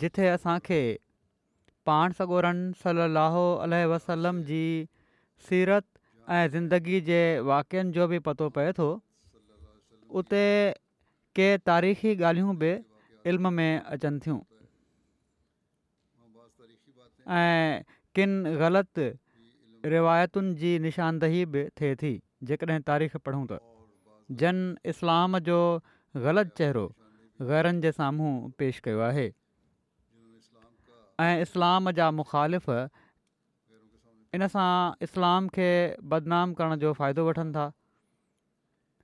जिथे असांखे पाण सगोरनि सलाहु वसलम जी सीरत ऐं ज़िंदगी जे वाक्यनि जो बि पतो पए थो उते के तारीख़ी ॻाल्हियूं बि इल्म में अचनि थियूं ऐं किनि ग़लति रिवायतुनि जी निशानदेही बि थिए थी जेकॾहिं तारीख़ पढ़ूं त जन इस्लाम जो ग़लति चेहरो ग़ैरनि जे साम्हूं पेश कयो आहे ऐं इस्लाम जा मुखालिफ़ इन सां इस्लाम खे बदनाम करण जो फ़ाइदो वठनि था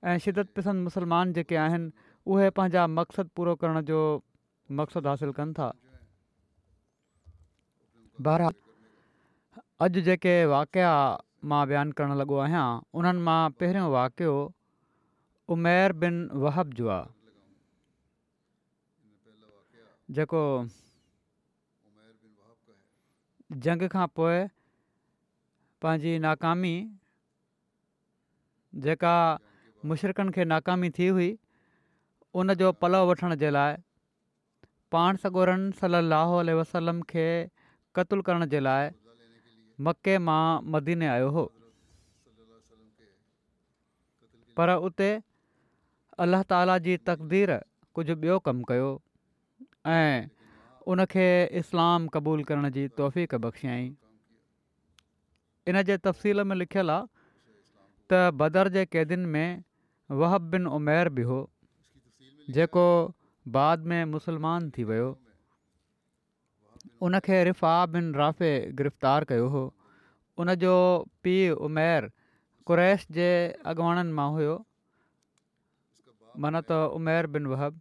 ऐं शिदत पसंद मुसलमान जेके आहिनि उहे पंहिंजा मक़सदु पूरो करण जो मक़सदु हासिलु कनि था बार अॼु जेके वाक़िआ मां बयानु करणु लॻो आहियां उन्हनि मां पहिरियों वाक़ियो उमेर बिन वहब जो आहे जेको जंग खां पोइ पंहिंजी नाकामी जेका मुशरक़नि खे नाकामी थी हुई उन जो पलउ वठण जे लाइ पाण सगोरनि सली अलसलम खे क़त्लु करण जे लाइ मके मां मदीने आयो हुओ पर उते अल्ल्ह ताला जी तक़दीर कुझु ॿियो कमु कयो ऐं उनखे इस्लाम क़बूल करण जी तौफ़ बख़्शियई इन जे तफ़्सील में लिखियलु आहे त बदर जे कैदियुनि में वहब बिन उमेर बि हो जेको बाद में मुसलमान थी वियो उनखे रिफ़ा बिन राफे गिरफ़्तार कयो हो उनजो पीउ उमेर कुरैश जे अॻवाणनि मां हुयो माना त उमेर बिन वहब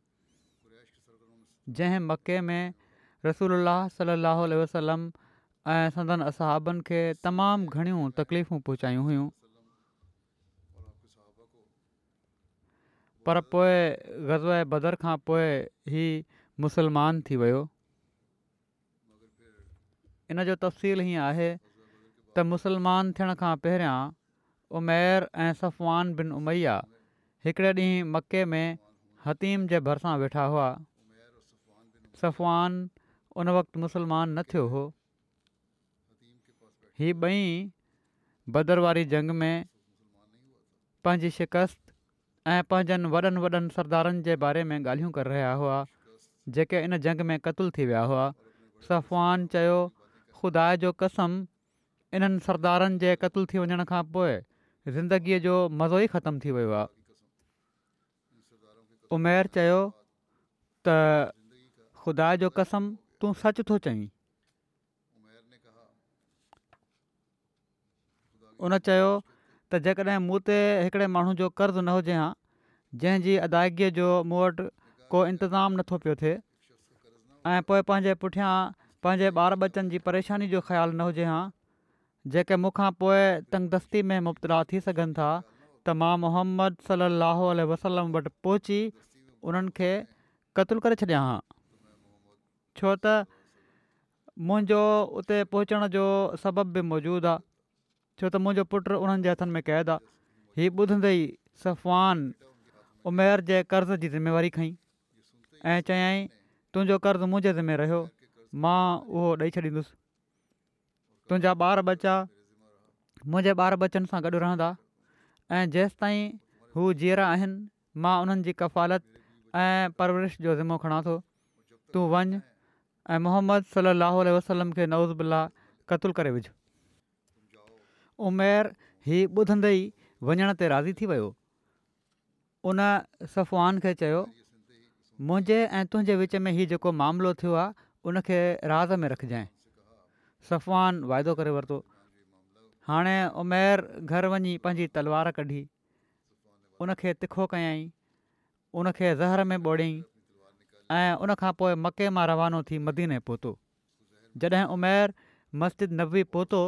जंहिं मके में रसूल सली अल ऐं सदन असाबनि खे तमामु घणियूं तकलीफ़ूं पहुचायूं हुयूं पर पोइ ग़ज़ बदर खां पोइ ई मुसलमान थी वियो इनजो तफ़सील हीअं आहे त मुसलमान थियण खां पहिरियां उमेर ऐं सफ़वान बिन उमैया हिकिड़े ॾींहुं मके में हतीम जे भरिसां वेठा हुआ सफ़वान उन वक़्तु मुसलमान न थियो हो हीअ ॿई बदर वारी जंग में पंहिंजी शिकस्त ऐं पंहिंजनि वॾनि वॾनि सरदारनि जे बारे में ॻाल्हियूं करे रहिया हुआ जेके इन जंग में क़तलु थी विया हुआ सफ़वान चयो ख़ुदा जो कसम इन्हनि सरदारनि जे क़तलु थी वञण खां पोइ ज़िंदगीअ जो मज़ो ई ख़तम थी वियो आहे उमेर चयो त ख़ुदा जो कसम तूं सच थो चईं उन चयो त जेकॾहिं मूं ते हिकिड़े माण्हू जो कर्ज़ु न हुजे हां जंहिंजी अदाइगीअ जो मूं वटि को इंतिज़ामु नथो पियो थिए ऐं पोइ पंहिंजे पुठियां पंहिंजे ॿार बचनि जी परेशानी जो ख़्यालु न हुजे हा जेके मूंखां पोइ तंगदस्ती में मुबतला थी सघनि था त मां मुहम्मद सलाहु वसलम वटि पहुची उन्हनि खे क़तल करे छॾियां हा छो त मुंहिंजो उते पहुचण जो सबबु बि मौजूदु आहे छो त मुंहिंजो पुटु उन्हनि जे हथनि में क़ैद आहे हीउ ॿुधंदई सफ़ान उमेर जे कर्ज़ जी ज़िमेवारी खईं ऐं चयाईं तुंहिंजो कर्ज़ु मुंहिंजे ज़िम्मे रहियो मां उहो ॾेई छॾींदुसि तुंहिंजा ॿार बच्चा मुंहिंजे ॿार बचनि सां गॾु रहंदा ऐं जेसि हू जीअरा आहिनि मां उन्हनि जी कफ़ालत ऐं परवरिश जो ज़िमो खणा थो तूं ऐं मोहम्मद सली वसलम खे नवज़ुला क़तुल करे विझ उमेर हीउ ॿुधंदे ई वञण ते राज़ी थी वियो उन सफ़ान खे चयो मुंहिंजे ऐं तुंहिंजे विच में हीउ जेको मामिलो थियो आहे उनखे राज़ में रखजांइ सफ़वान वाइदो करे वरितो हाणे उमेर घर वञी पंहिंजी तलवार कढी उनखे तिखो कयईं उनखे ज़हर में ॿोड़ियईं ऐं उनखां पोइ मके मां रवानो थी मदीने पहुतो जॾहिं उमेर मस्जिद नबी पहुतो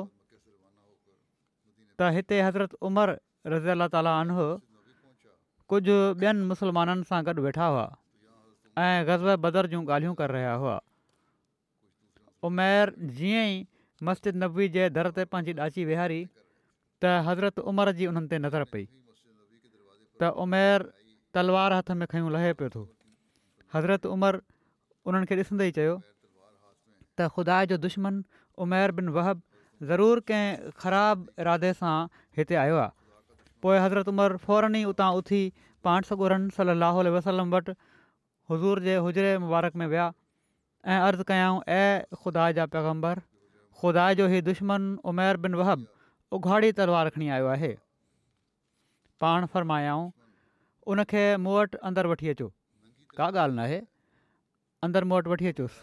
त हिते हज़रत उमिरि रज़ा तालीनो कुझु ॿियनि मुस्लमाननि सां गॾु वेठा हुआ ऐं गज़ब बदर जूं ॻाल्हियूं करे रहिया हुआ उमेर जीअं ई मस्जिद नबी जे दर ते पंहिंजी ॾाची विहारी त हज़रत उमिरि जी उन्हनि नज़र पई त उमेर तलवार हथ में खयूं लहे पियो थो हज़रत उमर उन्हनि खे ॾिसंदे ई चयो त ख़ुदा जो दुश्मन उमेर बिन वहब ज़रूरु कंहिं ख़राबु इरादे सां हिते आयो आहे पोइ हज़रत उमिरि फौरन ई उतां उथी पाण सगुरन सली लाहु वसलम वटि हज़ूर जे हुजरे मुबारक में विया ऐं अर्ज़ु कयाऊं ऐं ख़ुदा जा पैगम्बर ख़ुदा जो हीउ दुश्मन उमेर बिन वहब उघाड़ी तलवार खणी आयो आहे पाण फ़र्मायाऊं उनखे मूं वटि अंदरु वठी अचो का ॻाल्हि न अंदरि मूं वटि वठी अचुसि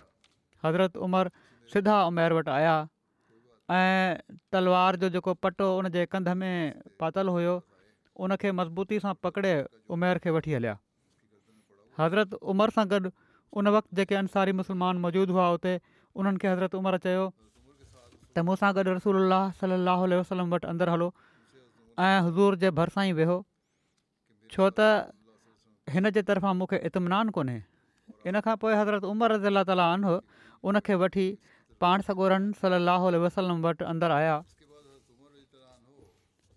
हज़रत उमिरि सिधा उमिरि वटि आया ऐं तलवार जो जेको पटो उन जे कंध में पातल हुयो उनखे मज़बूती सां पकिड़े उमिरि खे वठी हलिया हज़रत उमिरि सां गॾु उन वक़्तु जेके अंसारी मुसलमान मौजूदु हुआ हुते उन्हनि खे हज़रत उमिरि चयो त मूं गॾु रसूल सलाहु वसलम वटि अंदरि हलो ऐं हज़ूर जे भरिसां ई वेहो छो त हिन जे तरफ़ां मूंखे इतमिनानु कोन्हे इन खां पोइ हज़रत उमिरा ताला अनह उनखे वठी पाण सगोरन सल लह वसलम वटि अंदरि आया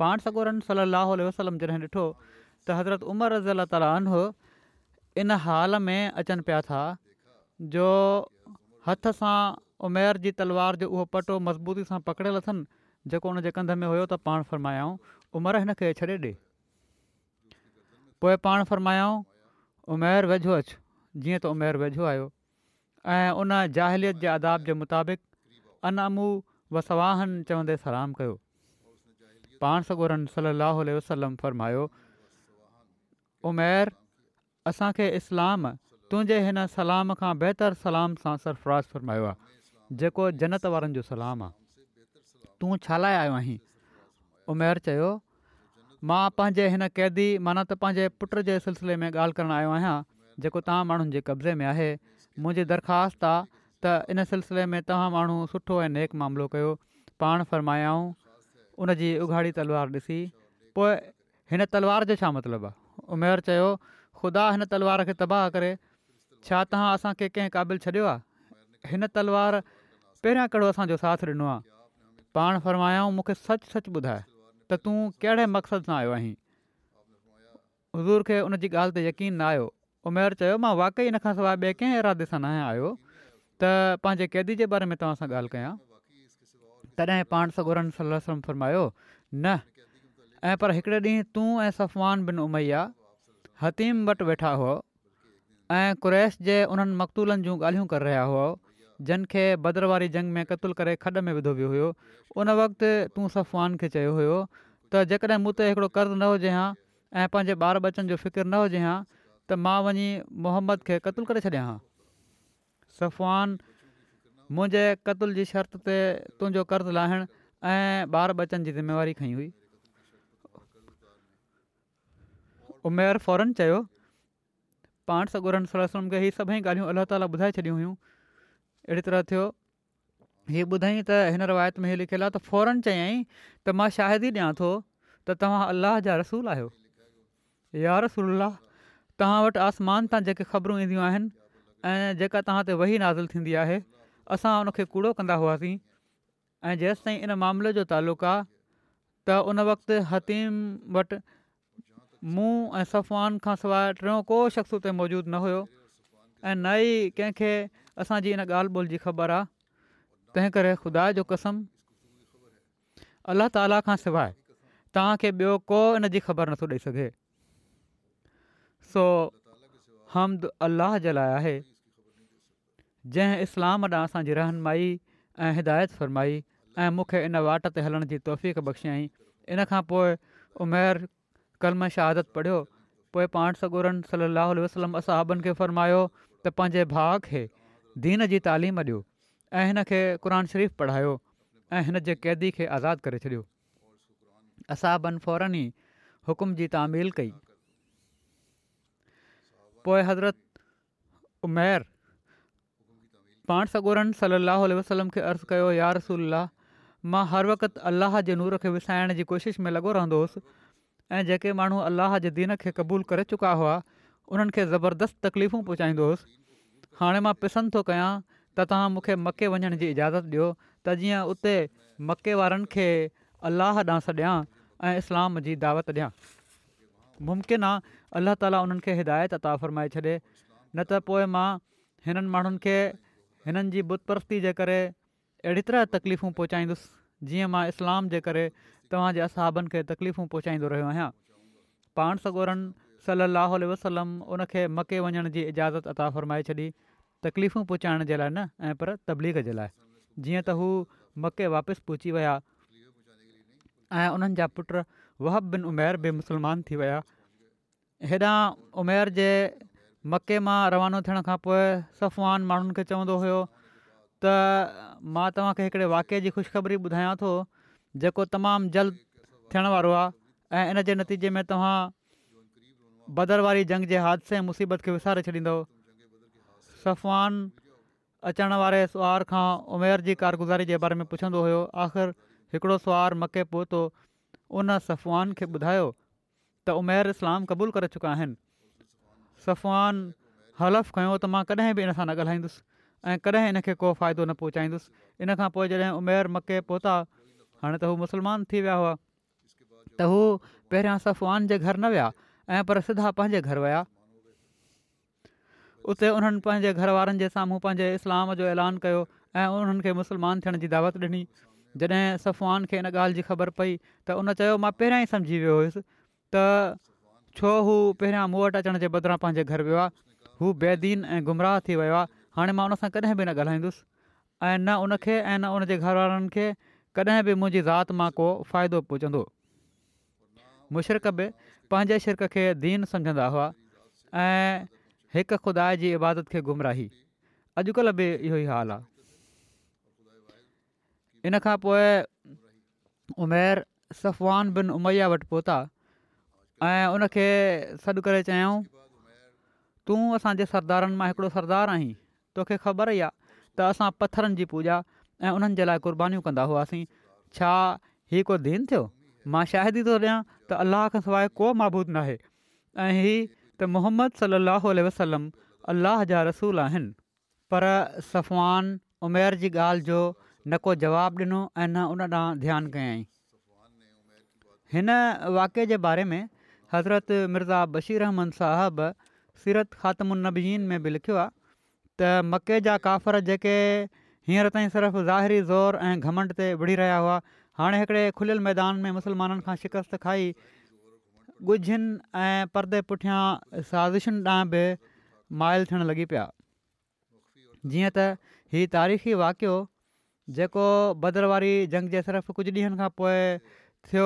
पाण सगोरन सल लाहु वसलम जॾहिं ॾिठो त हज़रत उमर रज़ी अलाह ताला अन इन हाल में अचनि पिया था जो हथ सां उमेर जी तलवार जो उहो पटो मज़बूती सां पकड़ियल अथनि जेको उनजे कंध में हुयो त पाण फरमायाऊं उमिरि हिनखे छॾे ॾे पोइ पाण फ़र्मायो उमेर वेझो अचु जीअं त उमेर वेझो आयो ऐं उन जाहिलियत जे आदाब जे मुताबिक़ अनामु वसवाहनि चवंदे सलाम कयो पाण सगोरनि सलाहु वसलम फ़र्मायो उमेर असांखे इस्लाम तुंहिंजे हिन सलाम खां बहितरु सलाम सां सरफराज़ फ़र्मायो आहे जेको जनत वारनि जो सलाम आहे तूं छा लाइ आयो आहीं उमेर चयो मां पंहिंजे हिन क़ैदी माना त पंहिंजे पुट जे सिलसिले में ॻाल्हि करणु आयो आहियां जेको तव्हां माण्हुनि जे कब्ज़े में आहे मुंहिंजी दरख़्वास्त आहे त इन सिलसिले में तव्हां माण्हू सुठो ऐं नेक मामिलो कयो पाण फ़र्मायाऊं उन जी उघाड़ी तलवार ॾिसी पोइ हिन तलवार जो छा मतिलबु आहे उमेर चयो ख़ुदा हिन तलवार खे तबाह करे छा तव्हां असांखे कंहिं क़ाबिलु छॾियो आहे हिन पहिरियां कहिड़ो असांजो साथ ॾिनो आहे पाण फ़र्मायाऊं मूंखे सच सचु ॿुधाए त तूं कहिड़े मक़सद सां आयो आहीं हज़ूर खे उन जी ॻाल्हि ते यकीन न आयो उमेर चयो मां वाक़ई इन खां सवाइ ॿिए कंहिं इरादे सां न आया आहियो त पंहिंजे क़ैदी जे बारे में तव्हां सां ॻाल्हि कयां तॾहिं पाण सगोरनि सला फरमायो न ऐं पर हिकिड़े ॾींहुं तूं ऐं सफ़वान बिन उमैया हतीम बटि वेठा हुअ ऐं कुरैश जे उन्हनि मक़तूलनि जूं ॻाल्हियूं करे रहिया हुआ जनखे भदर वारी जंग में क़तलु करे खॾ में विधो वियो हुयो उन वक़्तु तूं सफ़वान खे चयो हुयो त जेकॾहिं मूं ते हिकिड़ो कर्ज़ु न हुजे हा ऐं पंहिंजे ॿार बचनि जो फ़िकिर न हुजे हां त मां वञी मोहम्मद खे क़तलु करे छॾियां हा सफ़ान मुंहिंजे क़तुल जी शर्त ते तुंहिंजो कर्ज़ु लाहिणु ऐं ॿार बचन जी ज़िमेवारी खईं हुई उमेर फौरन चयो पाण सगुरनि सरस खे हीअ सभई ॻाल्हियूं अलाह ताला ॿुधाए छॾियूं हुयूं अहिड़ी तरह थियो हीअ ॿुधाईं त हिन रिवायत में हीउ लिखियलु आहे त फौरन चयाईं त मां शायदि ई ॾियां थो त तव्हां अल्लाह जा रसूल आहियो या रसूल तव्हां वटि आसमान तां जेके ख़बरूं ईंदियूं आहिनि ऐं जेका तव्हां ते वही नाज़िल थींदी आहे असां उन कूड़ो कंदा हुआसीं ऐं जेसि ताईं इन मामले जो तालुक़ु आहे त उन वक़्ति हतीम वटि मुंहुं ऐं सफ़वान खां सवाइ टियों को शख़्स उते मौजूदु न हुयो ऐं न ई असांजी इन ॻाल्हि ॿोल जी ख़बर आहे तंहिं करे ख़ुदा जो कसम अलाह ताला खां सवाइ तव्हां ॿियो को इन जी ख़बर नथो ॾेई सघे सो हमद अलाह जे लाइ आहे जंहिं इस्लाम ॾांहुं असांजी रहनुमाई ऐं हिदायत फ़रमाई ऐं मूंखे इन वाट ते हलण जी तौफ़ बख़्शईं इन खां पोइ उमेर कलम शहादत पढ़ियो पोइ पाण सगुरनि वसलम असाबनि खे फ़र्मायो त पंहिंजे भाउ खे दीन जी तइलीम ॾियो ऐं हिन खे क़ुर शरीफ़ु पढ़ायो ऐं हिन जे क़ैदी खे आज़ादु करे छॾियो असां बनफ़ौरन ई हुकुम जी तामील कई पोइ हज़रत उमैर पाण सगोरनि सली وسلم वसलम खे अर्ज़ु कयो यार रसूला मां हर वक़्तु अलाह जे नूर खे विसाइण जी कोशिशि में लॻो रहंदो हुयुसि ऐं जेके माण्हू अल्लाह जे दीन खे क़बूलु करे चुका हुआ हुननि खे तकलीफ़ूं पहुचाईंदो हुयुसि हाणे मां पसंदि थो कयां त तव्हां मूंखे मके वञण जी इजाज़त ॾियो त जीअं उते मके वारनि खे अलाह ॾांहुं ॾियां ऐं इस्लाम जी दावत ॾियां मुमकिन आहे अलाह ताला उन्हनि खे हिदायत अता फ़र्माए छॾे न त पोइ मां हिननि माण्हुनि खे हिननि जी बुतपरस्ती जे करे अहिड़ी तरह तकलीफ़ूं पहुचाईंदुसि जीअं मां इस्लाम जे करे तव्हांजे असाबनि खे तकलीफ़ूं पहुचाईंदो रहियो आहियां पाण सगोरनि सलाहु वसलम उनखे मके वञण जी इज़ाज़त अता फ़रमाए छॾी तकलीफ़ूं पहुचाइण जे लाइ न ऐं पर तबलीग जे लाइ जीअं त हू मके वापसि पहुची विया ऐं उन्हनि जा पुट वहब बिन उमेर बि मुस्लमान थी विया हेॾां उमेर जे मके मां रवानो थियण खां पोइ सफ़वान माण्हुनि खे चवंदो हुओ त मां तव्हांखे हिकिड़े वाके जी ख़ुशिखबरी ॿुधायां थो जेको तमामु जल्द थियण वारो आहे ऐं इन जे नतीजे में तव्हां बदर वारी जंग जे हादसे मुसीबत खे विसारे छॾींदव सफ़वान अचण वारे सुवार खां उमेर जी कारगुज़ारी जे बारे में पुछंदो हुयो आख़िर हिकिड़ो सुवारु मके पहुतो उन सफ़वान खे ॿुधायो त उमेर इस्लाम क़बूल करे चुका आहिनि सफ़वान हलफ़ खयों त मां कॾहिं बि इन सां न ॻाल्हाईंदुसि ऐं इन खे को फ़ाइदो न पहुचाईंदुसि इन खां पोइ जॾहिं उमेर मके पहुता हाणे त हू मुस्लमान थी विया हुआ त हू पहिरियां सफ़वान जे घर न विया ऐं पर सिधा पंहिंजे घर विया उते उन्हनि पंहिंजे घरवारनि जे साम्हूं पंहिंजे इस्लाम जो ऐलान कयो ऐं उन्हनि खे मुस्लमान थियण जी दावत ॾिनी जॾहिं सफ़वान खे इन ॻाल्हि जी ख़बर पई त उन चयो मां पहिरियां ई सम्झी वियो हुयुसि त छो हू पहिरियां मूं वटि अचण जे बदिरां पंहिंजे घर वियो आहे हू बेदीन ऐं गुमराह थी वियो आहे हाणे मां उन सां कॾहिं बि न ॻाल्हाईंदुसि ऐं न उनखे ऐं न उन घर वारनि खे कॾहिं बि मुंहिंजी मां को फ़ाइदो पहुचंदो मुशरक़ बि पंहिंजे शिरक खे दीन सम्झंदा हुआ हिकु ख़ुदा जी इबादत खे गुमराही अॼुकल्ह बि इहो ई हाल आहे इन खां पोइ उमेर सफ़वान बिन उमैया वटि पहुता ऐं उनखे सॾु करे चयऊं तूं असांजे सरदारनि मां हिकिड़ो सरदार आहीं तोखे ख़बर ई आहे त असां पथरनि जी पूॼा ऐं उन्हनि जे लाइ क़ुरबानीूं कंदा हुआसीं छा को दीन थियो मां शाहिदी थो ॾियां त अलाह खां सवाइ को महबूदु नाहे ऐं त मोहम्मद सलाहु वसलम अलाह जा रसूल आहिनि पर सफ़वान उमेर जी ॻाल्हि जो न को जवाबु ॾिनो ऐं न उन ॾांहुं ध्यानु कयाई हिन वाक़े जे बारे में हज़रत मिर्ज़ा बशीर صاحب साहिबु सीरत النبیین में बि लिखियो आहे त मके जा काफ़र जेके हींअर ताईं सिर्फ़ु ज़ाहिरी ज़ोरु ऐं घमंड ते विढ़ी रहिया हुआ हाणे हिकिड़े खुलियल मैदान में मुसलमाननि खां शिकस्त खाई ॻुझियुनि ऐं परदे पुठियां साज़िशुनि ॾांहुं बि माइल थियणु लॻी पिया जीअं त हीउ तारीख़ी वाक़ियो जेको बदर वारी जंग जे सिर्फ़ु कुझु ॾींहनि खां पोइ थियो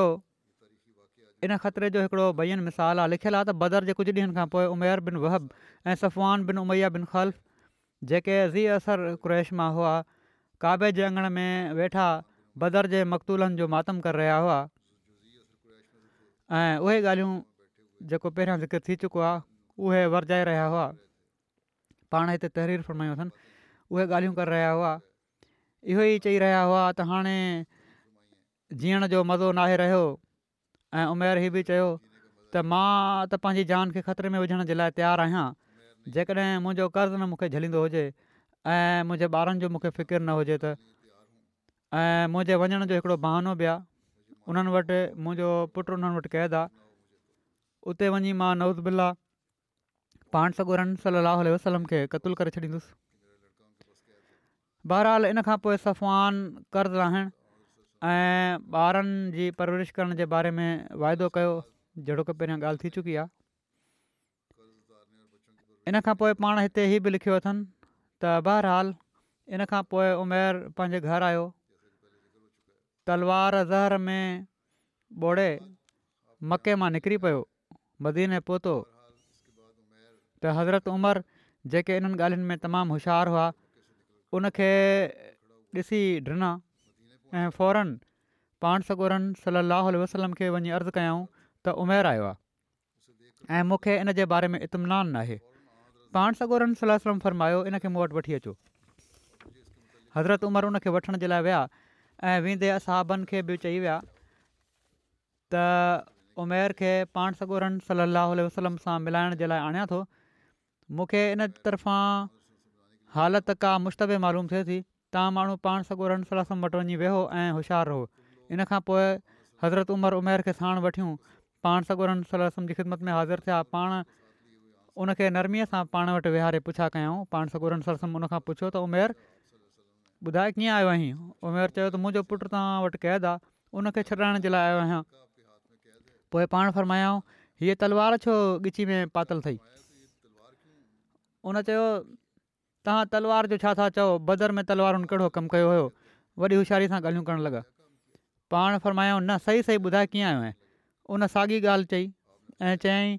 इन ख़तरे जो हिकिड़ो ॿियनि मिसाल आहे लिखियलु आहे त बदर जे कुझु ॾींहनि खां पोइ उमेर बिन वहब ऐं सफ़वान बिन उमैया बिन ख़ल्फ़ जेके ज़ी असर क्रैश मां हुआ काबे जे अंगण में वेठा बदर जे मक़तूलनि जो मातम करे रहिया हुआ ऐं उहे ॻाल्हियूं जेको पहिरियां ज़िक्र थी चुको आहे उहे वरजाए रहिया हुआ पाण हिते तहरीर फरमायूं अथसि उहे ॻाल्हियूं करे रहिया हुआ इहो ई चई रहिया हुआ त हाणे जीअण जो मज़ो नाहे रहियो ऐं उमेर हीअ बि चयो त मां त पंहिंजी जान खे ख़तरे में विझण जे लाइ तयारु आहियां जेकॾहिं मुंहिंजो कर्ज़ु न मूंखे झलींदो हुजे ऐं मुंहिंजे ॿारनि जो मूंखे फिकिर न हुजे त ऐं मुंहिंजे वञण जो हिकिड़ो बहानो बि आहे उन्हनि वटि मुंहिंजो पुटु उन्हनि वटि क़ैद आहे उते वञी मां नवज़ बिल्ला पाण सगुरन सलाहु वसलम खे क़तूल करे छॾींदुसि बहरहाल इन खां पोइ सफ़वान कर्ज़ु रहण ऐं ॿारनि जी परवरिश करण जे बारे में वाइदो कयो जहिड़ो की पहिरियां ॻाल्हि थी चुकी आहे इन खां पोइ पाण हिते हीउ बि लिखियो अथनि त बहरहाल इन खां पोइ उमेर पंहिंजे घर आयो तलवार ज़हर में बोड़े मके मां निकिरी पियो मदीने ऐं पहुतो त हज़रत उमर जेके इन्हनि ॻाल्हियुनि में तमामु होश्यारु हुआ उनखे ॾिसी ॾिना ऐं फौरन पाण सगोरन सलाहु वसलम खे वञी अर्ज़ु कयऊं त उमेर आयो आहे ऐं मूंखे इन जे बारे में इतमिनानु आहे पाण सगोरनि सलह वरमायो इनखे मूं वटि वठी अचो हज़रत उमिरि उनखे वठण जे लाइ विया ऐं वेंदे असहाबनि खे बि चई विया त उमेर खे पाण सगोरन सलाहु वसलम सां मिलाइण जे लाइ आणियां थो मूंखे इन तरफ़ां हालति का मुश्तबे मालूम थिए थी तव्हां माण्हू पाण सॻोरन सलसम वटि वञी वेहो ऐं होशियारु रहो इन खां पोइ हज़रत उमर उमेर खे साण वठियूं पाण सॻोरनि जी ख़िदमत में हाज़िर थिया पाण उनखे नरमीअ सां पाण वटि विहारे पुछा कयऊं पाण सगोरन सलसम उन खां पुछियो त उमेर ॿुधाए कीअं आयो आहीं उमिरि चयो त मुंहिंजो पुटु तव्हां वटि क़ैद आहे उनखे छॾाइण जे लाइ आयो आहियां पोइ पाण फरमायाऊं हीअ तलवार छो ॻिछी में पातल अथई उन चयो तव्हां तलवार जो छा था चओ बदर में तलवारुनि कहिड़ो कमु कयो हुयो वॾी होशियारी सां ॻाल्हियूं करणु लॻा पाण फरमायाऊं न सही सही ॿुधाए कीअं आयो आहे उन साॻी ॻाल्हि चई ऐं चयईं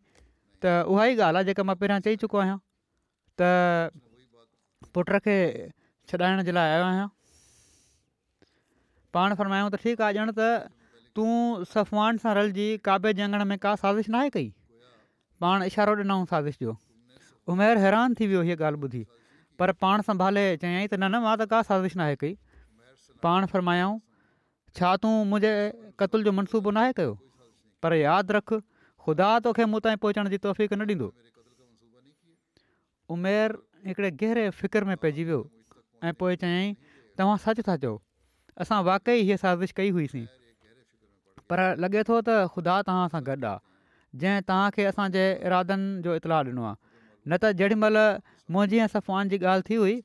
त उहा ई ॻाल्हि आहे जेका मां पहिरियां चई चुको आहियां त पुट खे छॾाइण जे लाइ आयो आहियां पाण फ़र्मायूं त ठीकु आहे ॼण त तूं सफ़वान सां रलजी काबे जे अंगण में का साज़िश न कई पाण इशारो ॾिनऊं साज़िश जो उमेर हैरान थी वियो हीअ ॻाल्हि ॿुधी पर पाण संभाले चयाईं त न न मां त का साज़िश न कई पाण फ़रमायाऊं छा तूं मुंहिंजे क़तुल जो मनसूबो नाहे कयो पर यादि रख ख़ुदा तोखे मूं ताईं पहुचण जी तौफ़ न ॾींदो उमेर हिकिड़े गहिरे फ़िक्र में पइजी वियो ऐं पोइ चयाईं तव्हां सच था चओ असां वाक़ई हीअ साज़िश कई हुईसीं पर लॻे थो त ख़ुदा तव्हां सां गॾु आहे जंहिं तव्हांखे असांजे इरादनि जो इतलाउ ॾिनो आहे न त जेॾीमहिल मुंहिंजी ऐं सफ़ान जी ॻाल्हि थी हुई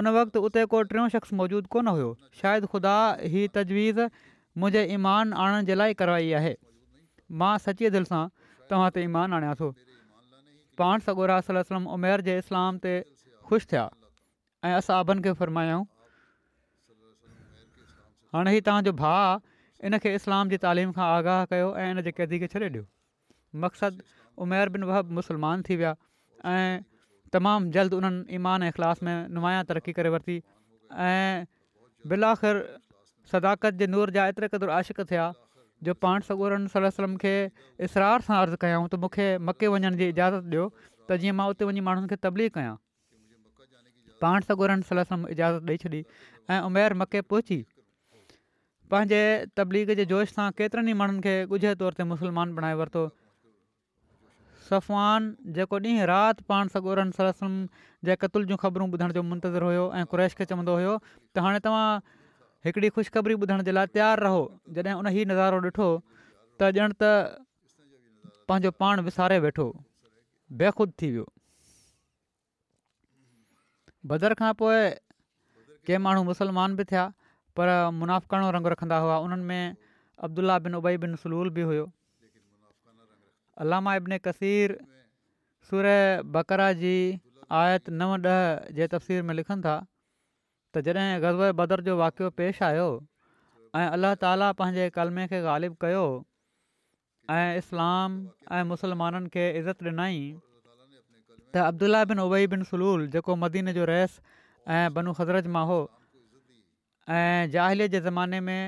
उन वक़्तु उते को टियों शख़्स मौजूदु कोन हुयो शायदि ख़ुदा हीअ तजवीज़ मुंहिंजे ईमान आणण जे लाइ करवाइ आहे मां सचीअ दिलि सां तव्हां ते ईमान आणियां थो पाण सगोरा उमेर जे इस्लाम ते ख़ुशि थिया ऐं असां आबनि खे फरमायाऊं हाणे ई तव्हांजो भाउ इन खे इस्लाम जी तालीम खां आगाह कयो ऐं इन जे क़ैदी खे छॾे ॾियो मक़सदु उमेर बिन वह मुस्लमान थी विया ऐं तमामु जल्द उन्हनि ईमान ऐं इख़लास में नुमाया तरक़ी करे वरिती ऐं बिल आख़िर सदाकत जे नूर जा एतिरे क़दुरु आशिक़ थिया जो पाण सगोरनि सलम खे इसरार सां अर्ज़ु कयऊं त मूंखे मके वञण जी इजाज़त ॾियो त जीअं मां उते वञी माण्हुनि खे तब्दी कयां पाण सगोरन सलसम इजाज़त ॾेई छॾी ऐं उमेर मके पहुची पंहिंजे तबलीग जे जोश सां केतिरनि ई माण्हुनि खे ॻुझे तौर ते मुसलमान बणाए वरितो सफ़वान जेको ॾींहुं राति पाण सगोरन सलसम जे क़तल जूं ख़बरूं ॿुधण जो मंतज़रु हुयो ऐं क़ुरैश खे चवंदो हुयो त हाणे तव्हां हिकिड़ी ख़ुशिखबरी ॿुधण जे लाइ तयारु रहो जॾहिं उन ई नज़ारो ॾिठो त ॼण त पंहिंजो पाण विसारे वेठो बेखुद थी वियो बदर खां पोइ के माण्हू मुसलमान बि थिया पर मुनाफ़काणो रंग रखंदा हुआ उन्हनि में अब्दुला बिन उबई बिन सलूल बि हुयो अलामा इब्न कसीर सुर बकरा जी आयत नव ॾह जे तफ़सीर में लिखनि था त जॾहिं गज़व बदर जो वाक़ियो पेश आयो ऐं अलाह ताला पंहिंजे कलमे खे ग़ालिबु कयो ऐं इस्लाम ऐं मुसलमाननि खे इज़त ॾिनई त अब्दुला बिन उबई बिन सलूल जेको मदीन जो रहस ऐं बनु ख़ज़रत मां हो ऐं ज़ाहिले जे ज़माने में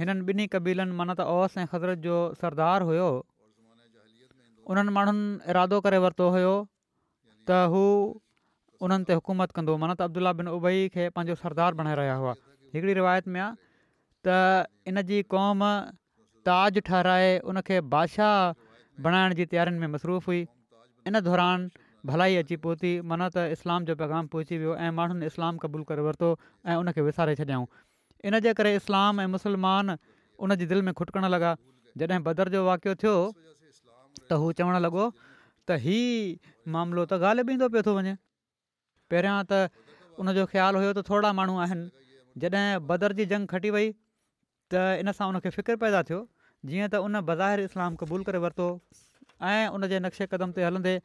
हिननि ॿिन्ही कबीलनि माना त ओस ऐं ख़ज़रत जो सरदार हुयो उन्हनि माण्हुनि इरादो करे वरितो हुयो त हू उन्हनि ते हुकूमत कंदो माना त अब्दुला बिन उबई खे पंहिंजो सरदार बणाए रहिया हुआ हिकिड़ी रिवायत में आहे त इन जी क़ौम ताज ठहराए उनखे बादशाह बणाइण जी तयारियुनि में मसरूफ़ हुई इन दौरान भलाई अची पहुती माना त इस्लाम जो पैगाम पहुची वियो ऐं माण्हुनि इस्लाम क़बूलु करे वरितो ऐं उनखे विसारे छॾियाऊं इन जे करे इस्लाम ऐं मुस्लमान उनजी दिलि में खुटकण लॻा जॾहिं बदर जो वाक़ियो थियो त हू चवणु लॻो त हीउ मामिलो त ॻाल्हि बि ईंदो पियो थो वञे पहिरियां त उनजो ख़्यालु हुयो त थोरा माण्हू आहिनि जॾहिं बदर जी जंग खटी वई त इन सां उनखे फ़िक्र पैदा थियो जीअं त उन बज़ाहिर इस्लाम क़बूलु करे वरितो ऐं उन नक्शे क़दम ते हलंदे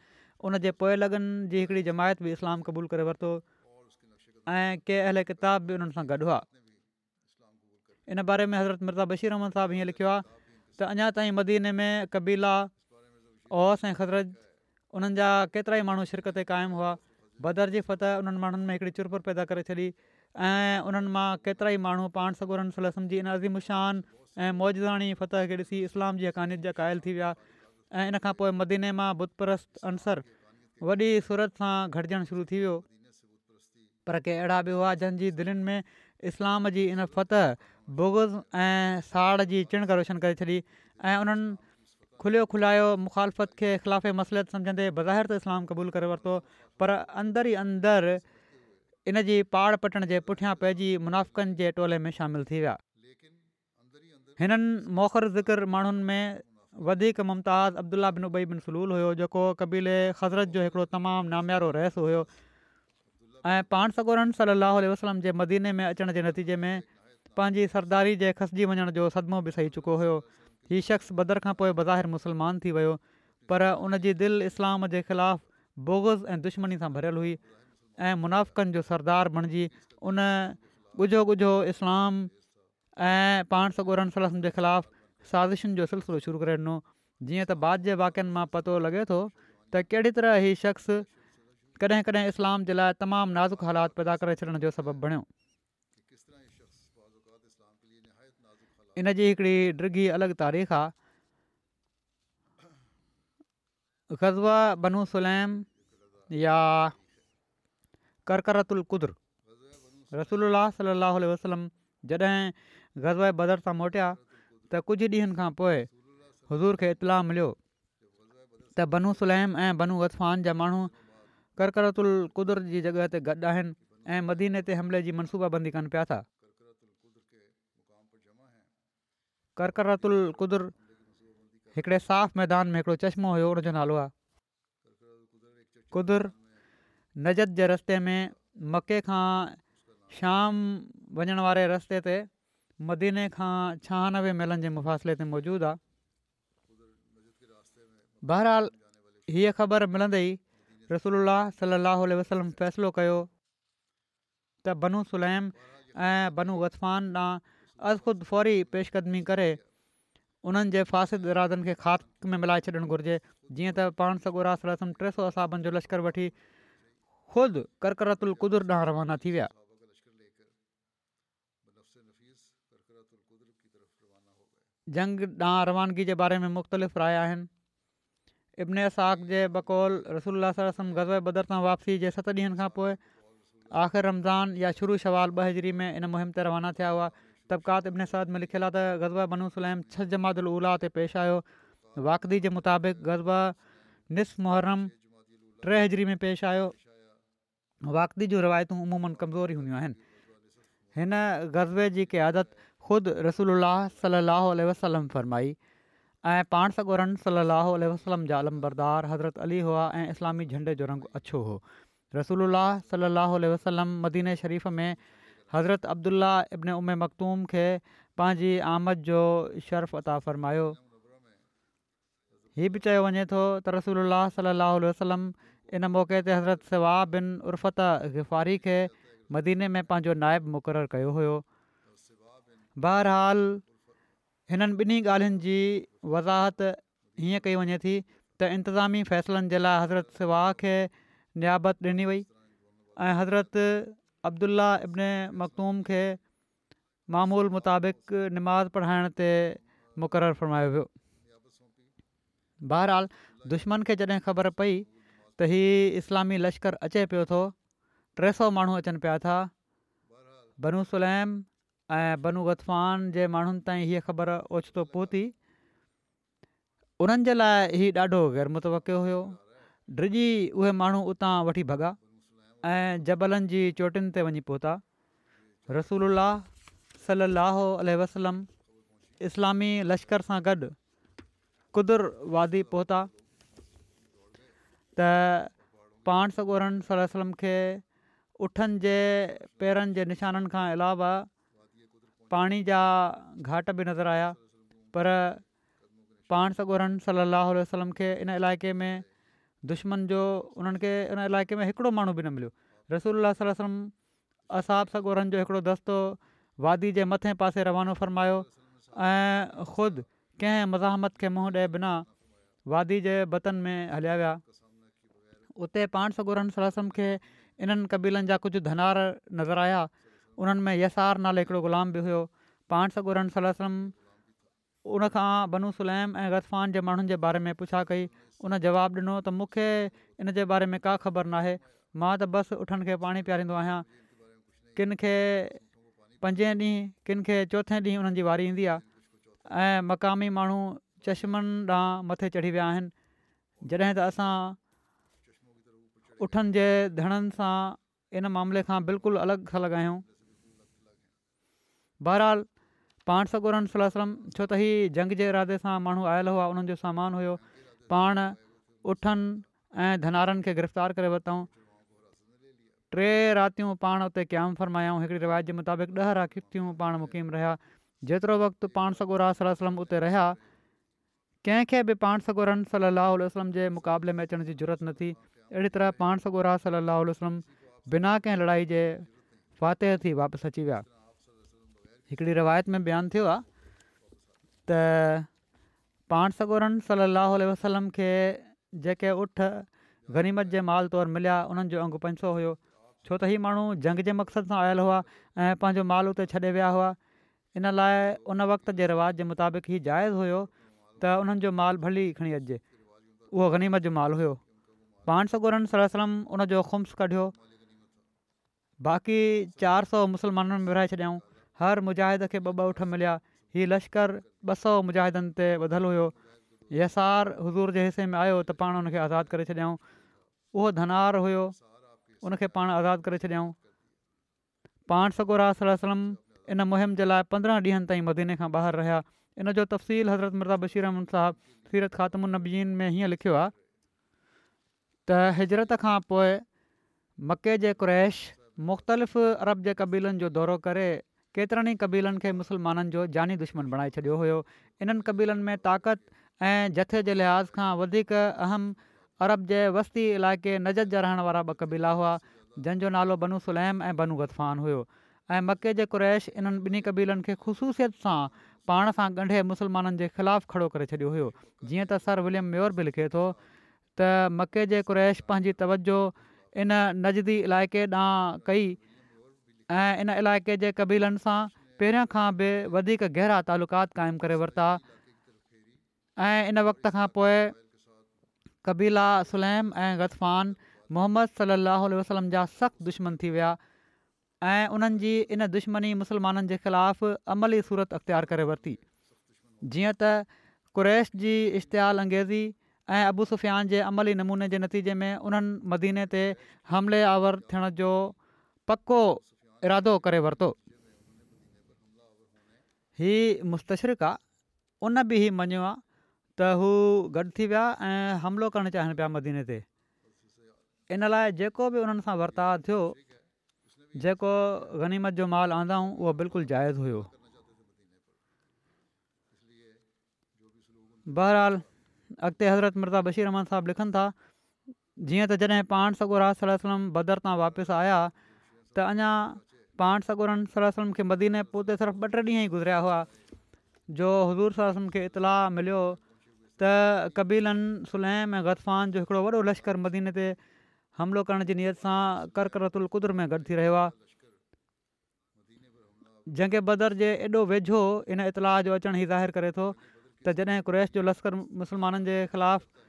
उन जे पोयल जी हिकिड़ी जमायत बि इस्लाम क़बूल करे वरितो ऐं के अहल किताब बि उन्हनि सां गॾु हुआ इन बारे में हज़रत मिर्ज़ा बशीर अहमद साहिबु हीअं लिखियो आहे त अञा ताईं मदीने में कबीला ओस ऐं ख़ज़रत उन्हनि जा केतिरा ई माण्हू शिरकत क़ाइमु हुआ बदर जी फत उन्हनि माण्हुनि में हिकिड़ी चुरपुर पैदा करे छॾी ऐं उन्हनि मां केतिरा ई माण्हू पाण सगोरनि सल्म जी इन अज़ीमुशान ऐं मौजदाणी फति खे ॾिसी इस्लाम जी हक़ानियत जा क़ाइल थी विया ऐं इन खां पोइ मदीने मां बुत परस्त वॾी सूरत सां गॾिजणु शुरू थी वियो पर के अहिड़ा बि हुआ जंहिंजी दिलनि में इस्लाम जी इन फत बुगज़ ऐं साड़ जी चिणक रोशन करे छॾी ऐं उन्हनि खुलियो खुलायो मुखालफ़त खे ख़िलाफ़ मसइले सम्झंदे बज़ाहिर त इस्लाम क़बूलु करे वरितो पर अंदर ई अंदरि इन जी पहाड़ पटण जे पुठियां पंहिंजी मुनाफ़कनि जे टोले में शामिलु थी विया हिननि मोखर ज़िक्र माण्हुनि में वधीक मुमताज़ अब्दुला उबई बिन सलूल हुयो जेको क़बीले ख़ज़रत जो हिकिड़ो तमामु नाम्यारो रहिसु हुयो ऐं पाण सॻोरम सली अलसलम जे मदीने में अचण जे नतीजे में पंहिंजी सरदारी जे खसिजी वञण जो सदिमो बि सही चुको हुयो इहा शख़्स बदर खां पोइ बज़ाहिर मुसलमान थी वियो पर उन दिलि इस्लाम जे ख़िलाफ़ु बोगज़ ऐं दुश्मनी सां भरियलु हुई ऐं मुनाफ़कनि जो सरदार बणिजी उन ॻुझो ॻुझो इस्लाम ऐं पाण सगोरमसल जे ख़िलाफ़ु साज़िशुनि जो सिलसिलो शुरू करे ॾिनो जीअं त बाद जे वाक्यनि मां पतो लॻे थो त कहिड़ी तरह ई शख़्स कॾहिं कॾहिं इस्लाम जे लाइ तमामु नाज़ुक हालात पैदा करे छॾण जो सबबु बणियो इन जी हिकिड़ी डृी अलॻि तारीख़ आहे गज़वा बनू सुलैम या करकरतु उल रसूल सलाहु वसलम जॾहिं गज़बा बदर सां मोटिया त कुझु ॾींहनि खां पोइ हज़ूर खे इतलाउ मिलियो त बनू सुलैम ऐं बनू अतफान जा माण्हू कर्करतुल क़ुदिरत जी जॻह ते गॾु आहिनि ऐं मदीने ते हमले जी मनसूबाबंदी कनि पिया था कर्करतुल क़ुदिरत हिकिड़े मैदान में हिकिड़ो चश्मो हुयो हुन नालो आहे क़ुदुर नजत जे रस्ते में मके खां शाम वञण वारे रस्ते मदीने खां छहानवे मेलनि जे मुफ़ासिले ते मौजूदु आहे बहरहाल हीअ ख़बर मिलंदई रसूल सलाहु वसलम फ़ैसिलो कयो त बनू सुलैम ऐं बनू वतफ़ान ॾांहुं अज़ ख़ुदि फौरी पेशकदमी करे उन्हनि जे फ़ासिद इरादनि खे खात में मिलाए छॾणु घुरिजे जीअं त पाण सगुरास टे सौ असाबनि जो लश्कर वठी ख़ुदि करकरतुदर ॾांहुं रवाना थी विया जंग ॾांहुं रवानगी जे बारे में मुख़्तलिफ़ राय आहिनि इब्न साक जे बकौल रसूल रसम गज़बे बदर सां वापसी जे सत ॾींहंनि खां पोइ आख़िर रमज़ान या शुरू शवाल ॿ हिजरी में इन मुहिम ते रवाना थिया हुआ तबिकात इब्न साद में लिखियलु आहे त गज़बा छह जमात जमातला ते पेश आयो वाक़दी जे मुताबिक़ ग़ज़बा निस मुहर्रम टे हज़री में पेश आयो वाकदी जूं रिवायतूं अमूमनि कमज़ोरी हूंदियूं आहिनि हिन ग़ज़वे जी क़ियादत ख़ुदि रसूल सलाहु वसलम फ़रमाई ऐं पाण सगोरन रनि सलाहु वसलम जा अलम बरदार हज़रत अली हुआ ऐं इस्लामी झंडे जो रंगु अछो हो रसूल सलाहु वसलम मदीने शरीफ़ में हज़रत अब्दुल्ला इब्न उमे मखतूम खे पंहिंजी आमद जो शर्फ़ अता फ़रमायो हीउ बि चयो वञे थो त रसूल सलाहु वसलम इन मौक़े ते हज़रत सवा बिन उर्फ़त गिफ़ारी खे मदीने में पंहिंजो नाइब मुक़ररु कयो हुयो बहरहालु हिननि ॿिन्ही ॻाल्हियुनि जी वज़ाहति हीअं कई वञे थी त इंतिज़ामी फ़ैसिलनि जे लाइ हज़रत सवाह खे नियाबत ॾिनी वई ऐं हज़रत अब्दुला इब्न मखदूम खे मामूल मुताबिक़ निमाज़ पढ़ाइण ते मुक़ररु फ़रमायो वियो बहरहाल दुश्मन खे जॾहिं ख़बर पई त हीउ इस्लामी लश्करु अचे पियो थो टे सौ माण्हू अचनि पिया था बनूसुलैम ऐं बनू गतफान जे माण्हुनि ताईं हीअ ख़बर ओचितो पहुती उन्हनि जे लाइ ई ॾाढो गैर हुयो ड्रिॼी उहे माण्हू उतां वठी भॻा ऐं जबलनि जी चोटियुनि ते वञी पहुता रसूल सलाहु वसलम इस्लामी लश्कर सां गॾु कुदर वादी पहुता त पाण सगोरनि सलम खे उठनि जे पेरनि जे निशाननि खां अलावा पाणी जा घाट बि नज़र आया पर पाण सॻोरहन सलाहु वसलम खे इन इलाइक़े में दुश्मन जो उन्हनि खे इन इलाइक़े में हिकिड़ो माण्हू बि न मिलियो रसूल वसलम असाब सॻोरहनि जो हिकिड़ो दस्तो वादी जे मथे पासे रवानो फ़रमायो ऐं ख़ुदि कंहिं मज़ाहमत खे मुंहुं ॾे बिना वादी जे बतन में हलिया विया उते पाण सॻोरन सलम खे इन्हनि कबीलनि जा कुझु धनार नज़र आया उन्हनि में यसार नाले हिकिड़ो ग़ुलाम बि हुयो पाण सकुरन सलम उनखां बनू सुलैम ऐं ग़तफान जे माण्हुनि जे बारे में पुछा कई उन जवाबु ॾिनो त मूंखे इन जे बारे में का ख़बर नाहे मां त बसि उठनि खे पाणी पीआरींदो आहियां किन खे पंजे ॾींहुं किन खे चोथें ॾींहुं उन्हनि जी वारी ईंदी आहे मक़ामी माण्हू चश्मनि ॾांहुं मथे चढ़ी विया आहिनि जॾहिं त असां उठनि जे धणनि सां इन मामले खां बिल्कुलु अलॻि अलॻि आहियूं बहरहाल पाण सगोरम सलम छो त हीउ जंग जे इरादे सां माण्हू आयल हुआ उन्हनि जो सामान हुयो पाण उठनि ऐं धनारनि खे गिरफ़्तार करे वरितऊं टे रातियूं पाण उते क़याम फरमायूं हिकिड़ी रिवायत जे मुताबिक़ ॾह राखियूं थियूं पाण मुक़ीम रहिया जेतिरो वक़्तु पाण सॻो रास सलम उते रहिया कंहिंखे बि पाण सॻोरम सलाहु वसलम जे मुक़ाबले में अचण जी ज़रूरत न थी अहिड़ी तरह पाण सॻो राल्हा वसलम बिना कंहिं लड़ाई जे फ़ातेह थी वापसि अची विया हिकिड़ी रिवायत में बयानु थियो आहे त पाण सगोरन सलाहु वसलम खे जेके उठ गनीमत जे माल तौरु मिलिया उन्हनि जो अंगु पंज सौ हुयो छो त हीउ माण्हू जंग जे मक़सद सां आयल हुआ ऐं पंहिंजो माल उते छॾे विया हुआ इन लाइ उन वक़्त जे रिवाज़ जे मुताबिक़ हीउ जाइज़ हुयो त उन्हनि जो माल भली खणी अचिजे उहो गनीमत जो माल हुयो पाण सगोरन सलम उनजो ख़ुम्स कढियो बाक़ी चारि सौ मुसलमाननि में विराए छॾियाऊं हर मुजाहिद खे ॿ ॿ ऊठ मिलिया हीउ लश्कर ॿ सौ मुजाहिदनि ते ॿधलु हुयो यसार हज़ूर जे हिसे में आयो त पाण हुनखे आज़ादु करे छॾियऊं उहो धनार हुयो उनखे पाण आज़ादु करे छॾियाऊं पाण सगोरासलम इन मुहिम जे लाइ पंद्रहं ॾींहनि ताईं मदीने खां ॿाहिरि रहिया इन जो तफ़सील हज़रत मिर्ज़ा बशीर अहमद साहब सीरत ख़ात्मनबीन में हीअं लिखियो आहे त हिजरत खां पोइ मके जे क़्रैश मुख़्तलिफ़ अरब जे क़बीलनि जो दौरो करे केतिरनि ई क़बीलनि खे मुसलमाननि जो जानी दुश्मन बणाए छॾियो हुयो इन्हनि क़बीलनि में ताक़त ऐं जथे जे लिहाज़ खां वधीक अहम अरब जे वस्ती इलाइक़े नजत जा रहण वारा ॿ क़बीला हुआ जंहिंजो नालो बनू सुलैम ऐं बनू गदफान हुयो ऐं मके जे क़ुरैश इन्हनि ॿिन्ही कबीलनि खे ख़ुशूसियत सां पाण सां ॻंढे मुसलमाननि जे ख़िलाफ़ु खड़ो करे छॾियो हुयो जीअं त सर विलियम म्योर बि लिखे थो त मके जे कुरैश पंहिंजी तवजो इन नज़दी इलाइक़े ॾांहुं कई ऐं इन इलाइक़े जे कबीलनि सां पहिरियां खां बि वधीक गहिरा तालुकात क़ाइमु करे वरिता ऐं इन वक़्त खां पोइ कबीला सुलैम ऐं ग़ज़फ़ान मोहम्मद सलाहु वसलम जा सख़्तु दुश्मन थी विया ऐं उन्हनि जी इन दुश्मनी मुस्लमाननि जे ख़िलाफ़ु अमली सूरत अख़्तियारु करे वरिती जीअं त कुरैश जी इश्तिहाल अंगेज़ी ऐं अबू सुफ़ियान जे अमली नमूने जे नतीजे में उन्हनि मदीने ते हमले आवर थियण जो पको इरादो करे वरितो हीउ मुस्तशरिकु उन बि ई मञियो आहे त हू गॾु थी विया ऐं हमिलो करणु चाहिनि पिया मदीने ते इन लाइ जेको बि उन्हनि सां वर्ताव थियो जेको गनीमत जो माल आंदाऊं उहो बिल्कुलु जाइज़ हुओ बहरहाल अॻिते हज़रत मिर्ज़ा बशीर रहमान साहबु लिखनि था जीअं त जॾहिं पाण सॻो राही बदर तां वापसि आया त अञा पाण सगुरन सलाह खे मदीने पोइ त सिर्फ़ु ॿ टे ॾींहं ई गुज़रिया हुआ जो हज़ूर सलाहु खे इतलाह मिलियो त कबीलनि सुलैम ऐं ग़तफ़ान जो हिकिड़ो वॾो लश्कर मदीने ते हमिलो करण जी नियत सां कर्करतल क़ुदिर में गॾु थी रहियो आहे जंहिं बदर जे एॾो वेझो इन इतलाह जो अचणु ई ज़ाहिर करे थो त जॾहिं क़्रैश जो लश्कर मुसलमाननि जे ख़िलाफ़ु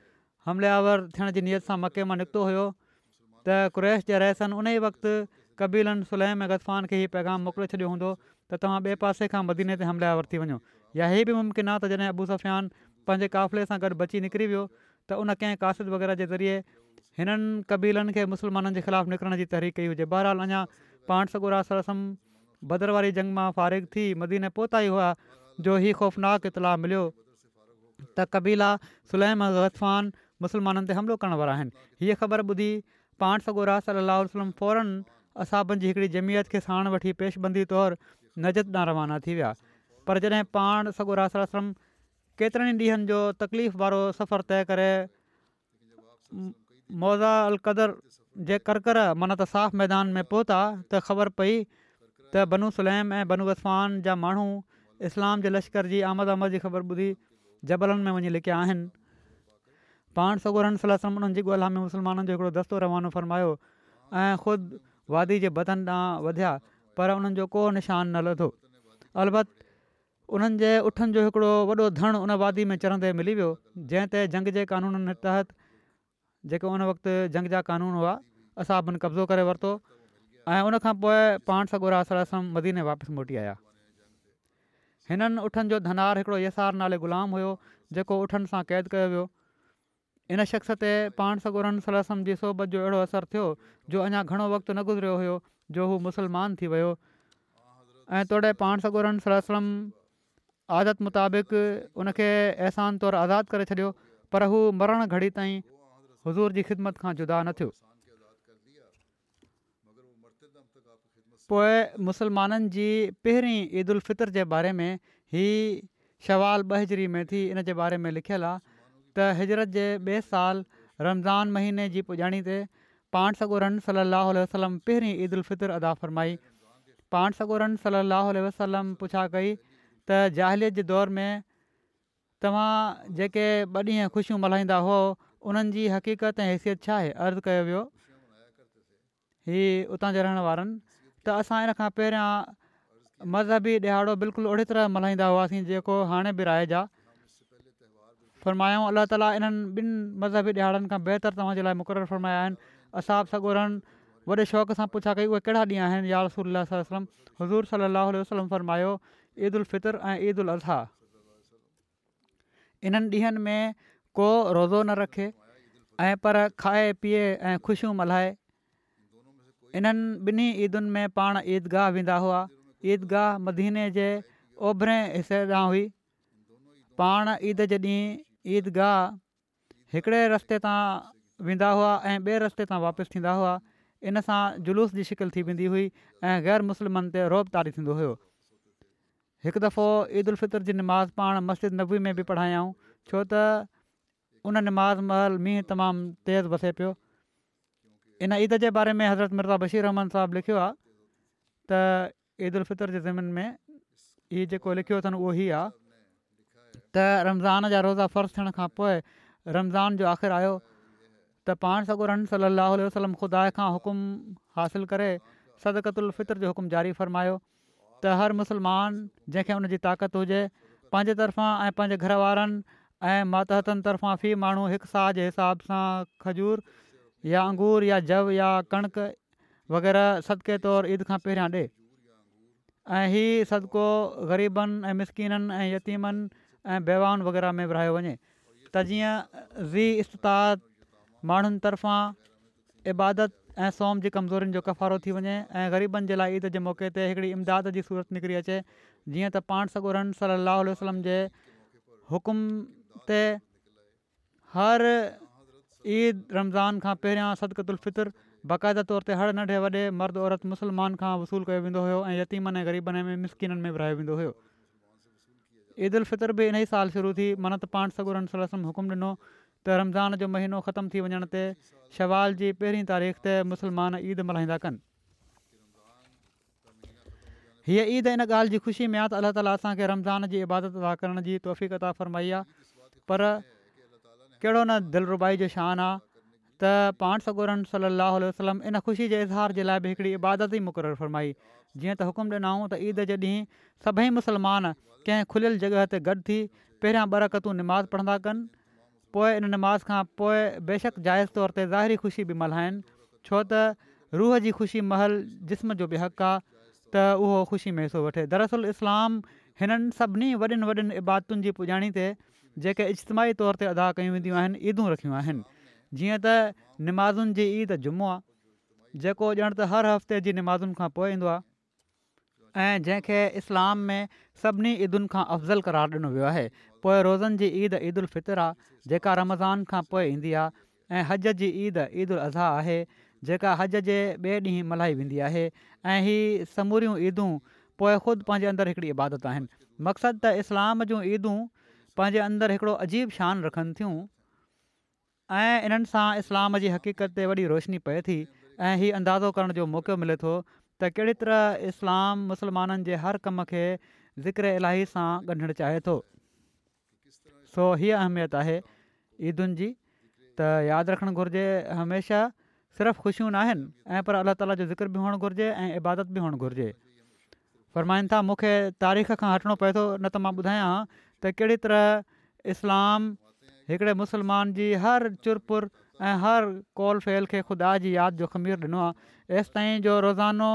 हमलियावर थियण जी नियत सां मके मां निकितो हुयो त क़्रैश जा रहसनि उन ई वक़्तु कबीलनि सुलैम ऐं गस्तफ़ान खे हीअ पैगाम मोकिले छॾियो हूंदो त तव्हां ॿिए पासे खां मदीने ते हमलाए वरिती वञो या इहे बि मुमकिन आहे त जॾहिं अबूसफान पंहिंजे क़ाफ़िले सां गॾु बची निकिरी वियो त उन कंहिं कासिद वग़ैरह जे ज़रिए हिननि कबीलनि खे मुसलमाननि जे ख़िलाफ़ु निकिरण जी तहरी कई हुजे बहरहाल अञा पाण सगुरासम भदर वारी जंग मां फारिग थी मदीने पोहता ई हुआ जो हीअ ख़ौफ़नाक इतलाउ मिलियो त कबीला सुलैम ऐं मुसलमाननि ते हमिलो करण वारा आहिनि हीअ ख़बर ॿुधी पाण सगोरास फ़ौरन असाब जी हिकिड़ी जमियत खे साण वठी पेशबंदी तौरु नजत ॾांहुं रवाना थी विया पर जॾहिं पाण सॻोरास सला सरम केतिरनि ॾींहंनि जो तकलीफ़ वारो सफ़रु तइ करे मौज़ा अलकदर जे करकर माना त साफ़ मैदान में पहुता त ख़बर पई त बनू सुलैम ऐं बनू असवान जा माण्हू इस्लाम जे लश्कर जी आमद आमद जी ख़बर ॿुधी जबलनि में वञी लिकिया आहिनि पाण सॻोराम सला सरम उन्हनि जी ॻोल्हा में मुस्लमाननि जो हिकिड़ो दस्तो रवानो फ़रमायो ऐं ख़ुदि वादी जे बदन ॾांहुं वधिया पर उन्हनि जो को निशान न लधो अलबत उन्हनि जे उठनि जो हिकिड़ो वॾो धण उन वादी में चढ़ंदे मिली वियो जंहिं ते जंग जे क़ानून जे तहत जेको उन वक़्तु जंग जा क़ानून हुआ असां कब्ज़ो करे वरितो ऐं उनखां पोइ पाण सां गुरास मदीने वापसि मोटी आया हिननि उठनि जो धनार हिकिड़ो यसार नाले ग़ुलाम हुयो जेको उठनि सां क़ैद कयो वियो इन शख़्स ते पाण सगोरन सलम जी सोबत जो अहिड़ो असरु थियो जो अञा घणो वक़्तु न गुज़रियो हुयो जो हू मुसलमान थी वियो ऐं तोड़े पाण सगोरन सलम आदत मुताबिक़ उनखे अहसान तौरु आज़ादु करे छॾियो पर हू मरण घड़ी ताईं हज़ूर जी ख़िदमत खां जुदा न थियो पोइ मुसलमाननि जी पहिरीं ईद फितर जे बारे में ही शवाल बहिजरी में थी इन जे बारे में लिखियलु आहे हिजरत जे ॿिए साल रमज़ान महीने जी पुॼाणी ते पाण सगोरन सलाहु वसलम पहिरीं उल फितर अदा फ़रमाई पाण सगोरन सलाहु उल वसलम पुछा कई त ज़ाहिलीअ जे दौर में तव्हां जेके ॿ ॾींहं ख़ुशियूं मल्हाईंदा हुओ उन्हनि जी हक़ीक़त ऐं हैसियत छा आहे अर्ज़ु कयो वियो ही उतां जे रहण वारनि त असां इन खां पहिरियां मज़हबी ॾिहाड़ो बिल्कुलु ओड़ी तरह मल्हाईंदा हुआसीं जेको हाणे बि राइजा फरमायो अला ताली इन्हनि ॿिनि मज़हबी ॾिहाड़नि खां बहितर तव्हांजे लाइ मुक़ररु फरमाया आहिनि असां सॻोरनि वॾे शौक़ु सां पुछा कई उहे कहिड़ा ॾींहं आहिनि यार सलाहु वसलम हज़ूर सलाहु वसलम फरमायो ईद फितर ऐं ईद उल इन्हनि ॾींहनि में को रोज़ो न रखे ऐं पर खाए पीए ऐं ख़ुशियूं मल्हाए इन्हनि ॿिन्ही ईदुनि में पाण ईदगाह वेंदा हुआ ईदगाह मदीने जे ओभरें हिसे ॾांहुं हुई पाण ईद जे ॾींहुं ईदगाह हिकिड़े रस्ते तां वेंदा हुआ ऐं ॿिए रस्ते तां वापसि थींदा हुआ इन सां जुलूस जी शिकिल थी वेंदी हुई ऐं ग़ैर मुस्लिमनि ते रोब तारी थींदो हुयो हिकु दफ़ो ईद उल फितर जी निमाज़ पाण मस्जिद नबी में बि पढ़ायाऊं छो त उन निमाज़ महल मींहुं तमामु तेज़ वसे पियो इन ईद जे बारे में हज़रत मिर्ज़ा बशीर रहमन साहिबु लिखियो आहे त ईद उल फितर जे ज़मीन में ईद जेको लिखियो अथनि उहो ई आहे त रमज़ान जा रोज़ा फ़र्ज़ थियण खां पोइ रमज़ान जो आख़िरि आयो त पाण सॻो रन सली वसलम ख़ुदा खां हुकुम हासिलु करे सदकतु फितर जो हुकुम जारी फ़रमायो त हर मुसलमान जंहिंखे हुन जी ताक़त हुजे पंहिंजे तरफ़ां ऐं पंहिंजे घर वारनि ऐं मातहतनि तरफ़ां फी माण्हू हिकु साह जे हिसाब सां खजूर या अंगूर या जव या कणिक वग़ैरह सदिके तौरु ईद खां पहिरियां ॾिए ऐं इहो सदिको ग़रीबनि ऐं मिसकिननि ऐं यतीमनि ऐं बेवान वग़ैरह में विरिहायो वञे त जीअं ज़ी उस्तता माण्हुनि तरफ़ां इबादत ऐं सोम जी कमज़ोरीनि जो कफ़ारो थी वञे ऐं ग़रीबनि जे लाइ ईद जे मौक़े ते हिकिड़ी इमदाद जी सूरत निकिरी अचे जीअं त पाण सगुरन सलाह वसलम जे हुकुम ते हर ईद रमज़ान खां पहिरियां सदकतु उल्फितुरु बाक़ाइदा तौर ते हर नंढे वॾे मर्द औरत मुसलमान खां वसूलु कयो वेंदो हुयो ऐं यतीमनि ऐं ग़रीबनि में मिसकिननि में विरिहायो वेंदो हुयो ईद उल फितर बि इन ई साल शुरू थी मन मनत पाण सगुरम हुकुम ॾिनो त रमज़ान जो महीनो ख़तमु थी वञण ते शवाल जी पहिरीं तारीख़ ते मुसलमान ईद मल्हाईंदा कनि हीअ ईद इन ॻाल्हि जी ख़ुशी में आहे त अलाह ताला असांखे रमज़ान जी इबादत अदा करण जी तौफ़ीक़ता फरमाई आहे पर कहिड़ो न दिलरुबाई जो शान आहे त पाण सगोरम सली अल ख़ुशी जे इज़हार जे लाइ बि हिकिड़ी इबादती मुक़ररु फ़रमाई जीअं त हुकुमु ॾिना हुओ त ईद जे ॾींहुं सभई मुसलमान कंहिं खुलियल जॻह ते गॾु थी पहिरियां बरकतूं निमाज़ पढ़ंदा कनि पोइ इन निमाज़ खां पोइ बेशक जाइज़ तौर ते ज़ाहिरी ख़ुशी बि मल्हाइनि छो त रूह जी ख़ुशी महल जिस्म जो बि हक़ आहे त उहो ख़ुशी मेंसो वठे दरसल इस्लाम हिननि सभिनी वॾियुनि वॾियुनि इबादुनि जी पुॼाणी ते जेके इजतमाही तौर ते अदा कयूं वेंदियूं आहिनि ईदूं रखियूं आहिनि जीअं त निमाज़ुनि जी ईद जुमो आहे जेको ॼण त हर हफ़्ते जी निमाज़ुनि खां पोइ ईंदो आहे इस्लाम में सभिनी ईदुनि खां अफ़ज़ल करार ॾिनो वियो आहे पोइ रोज़नि जी ईद ईद उलितरु आहे जेका रमज़ान खां पोइ ईंदी आहे हज जी ईद ईदुलज़ आहे जेका हज जे ॿिए ॾींहुं मल्हाई वेंदी आहे ऐं हीअ समूरियूं ईदूं पोइ ख़ुदि पंहिंजे हिकिड़ी इबादत आहिनि मक़सदु त इस्लाम जूं ईदूं पंहिंजे अंदरु हिकिड़ो अजीब शान रखनि थियूं ऐं इन्हनि सां इस्लाम जी हक़ीक़त ते वॾी रोशनी पए थी ऐं हीअ अंदाज़ो करण जो मौक़ो मिले थो त कहिड़ी तरह इस्लाम मुस्लमाननि जे हर कम खे ज़िक्र इलाही सां ॻंढणु चाहे थो सो हीअ अहमियत आहे ईदुनि जी त यादि रखणु घुरिजे हमेशह सिर्फ़ु ख़ुशियूं न आहिनि पर अलाह ताला जो ज़िक्र बि हुअणु घुरिजे ऐं इबादत बि हुअणु घुरिजे फ़रमाईनि था मूंखे तारीख़ खां हटिणो पए थो न त मां ॿुधायां त कहिड़ी तरह इस्लाम हिकिड़े मुसलमान जी हर चुरपुर पुर ऐं हर कॉल फेल खे ख़ुदा जी यादि जो ख़मीर ॾिनो आहे एसिताईं जो रोज़ानो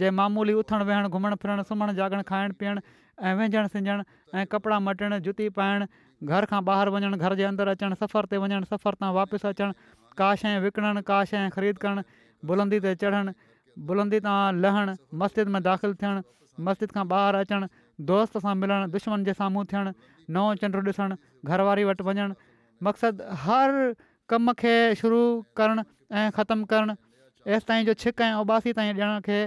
जे मामूली उथणु वेहणु घुमणु फिरणु सुम्हणु जाॻणु खाइणु पीअणु ऐं विञणु सिंजणु ऐं कपिड़ा मटणु जुती पाइणु घर खां ॿाहिरि वञणु घर जे अंदरि अचणु सफ़र ते वञणु सफ़र तां वापसि अचणु का शइ विकिणणु का शइ ख़रीद करणु बुलंदी ते चढ़णु बुलंदी तां लहणु मस्जिद में दाख़िलु थियणु मस्जिद खां ॿाहिरि अचणु दोस्त सां मिलणु दुश्मन जे साम्हूं थियणु नओं चंडु ॾिसणु घरवारी वटि वञणु मक़सदु हर कम खे शुरू करणु ऐं ख़तमु करणु एसि ताईं जो छिक ऐं उबासी ताईं ॾियण खे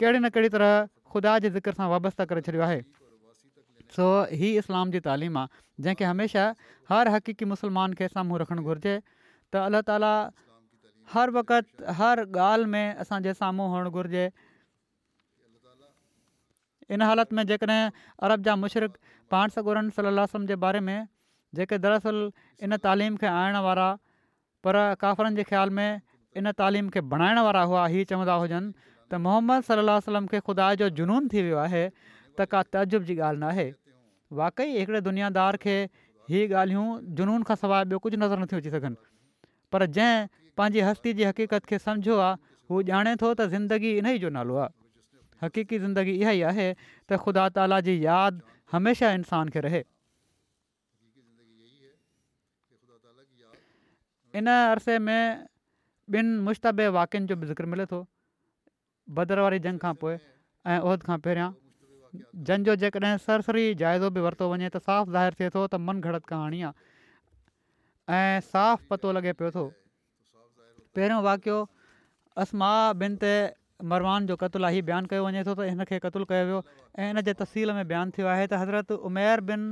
कहिड़ी न कहिड़ी तरह खुदा जे ज़िक्र सां वाबस्ता करे छॾियो आहे सो हीअ इस्लाम जी तालीम आहे जंहिंखे हमेशह हर हक़ीक़ी मुस्लमान खे साम्हूं रखणु घुरिजे त अल्ला ताला हर वक़्ति हर ॻाल्हि में असांजे साम्हूं हुअणु घुरिजे इन हालति में जेकॾहिं अरब जा मुशरक़ पाण सगुरन सला जे बारे में जेके दरअसल इन तालीम खे आणण वारा पर काफ़िरनि जे ख़्याल में इन तालीम खे बणाइण वारा हुआ इहे चवंदा हुजनि त मोहम्मद सलाहु वसलम खे ख़ुदा जो जुनून थी वियो आहे त का तजुब जी ॻाल्हि न आहे वाक़ई हिकिड़े दुनियादार खे हीअ ॻाल्हियूं जुनून खां सवाइ ॿियो कुझु नज़र नथियूं अची सघनि पर जंहिं पंहिंजी हस्ती जी हक़ीक़त खे सम्झो आहे हू ॼाणे थो त ज़िंदगी इन ई जो नालो आहे हक़ीक़ी ज़िंदगी इहा ई आहे त ख़ुदा ताला जी यादि हमेशह इंसान खे रहे इन अरसे में ॿिनि मुश्तबे वाक्यनि जो बि ज़िक्र मिले थो भदर वारी जंग खां पोइ ऐं उहिद खां पहिरियां जंग जो जेकॾहिं सरसरी जाइज़ो बि वरितो वञे त साफ़ु ज़ाहिर थिए थो त मन घण कहाणी आहे ऐं साफ़ु पतो लॻे पियो थो पहिरियों वाक़ियो असमा बिन ते मरवान जो क़तलु आई बयानु कयो वञे थो त हिन खे क़तलु कयो वियो ऐं इन जे तससील में बयानु थियो आहे त हज़रत उमेर बिन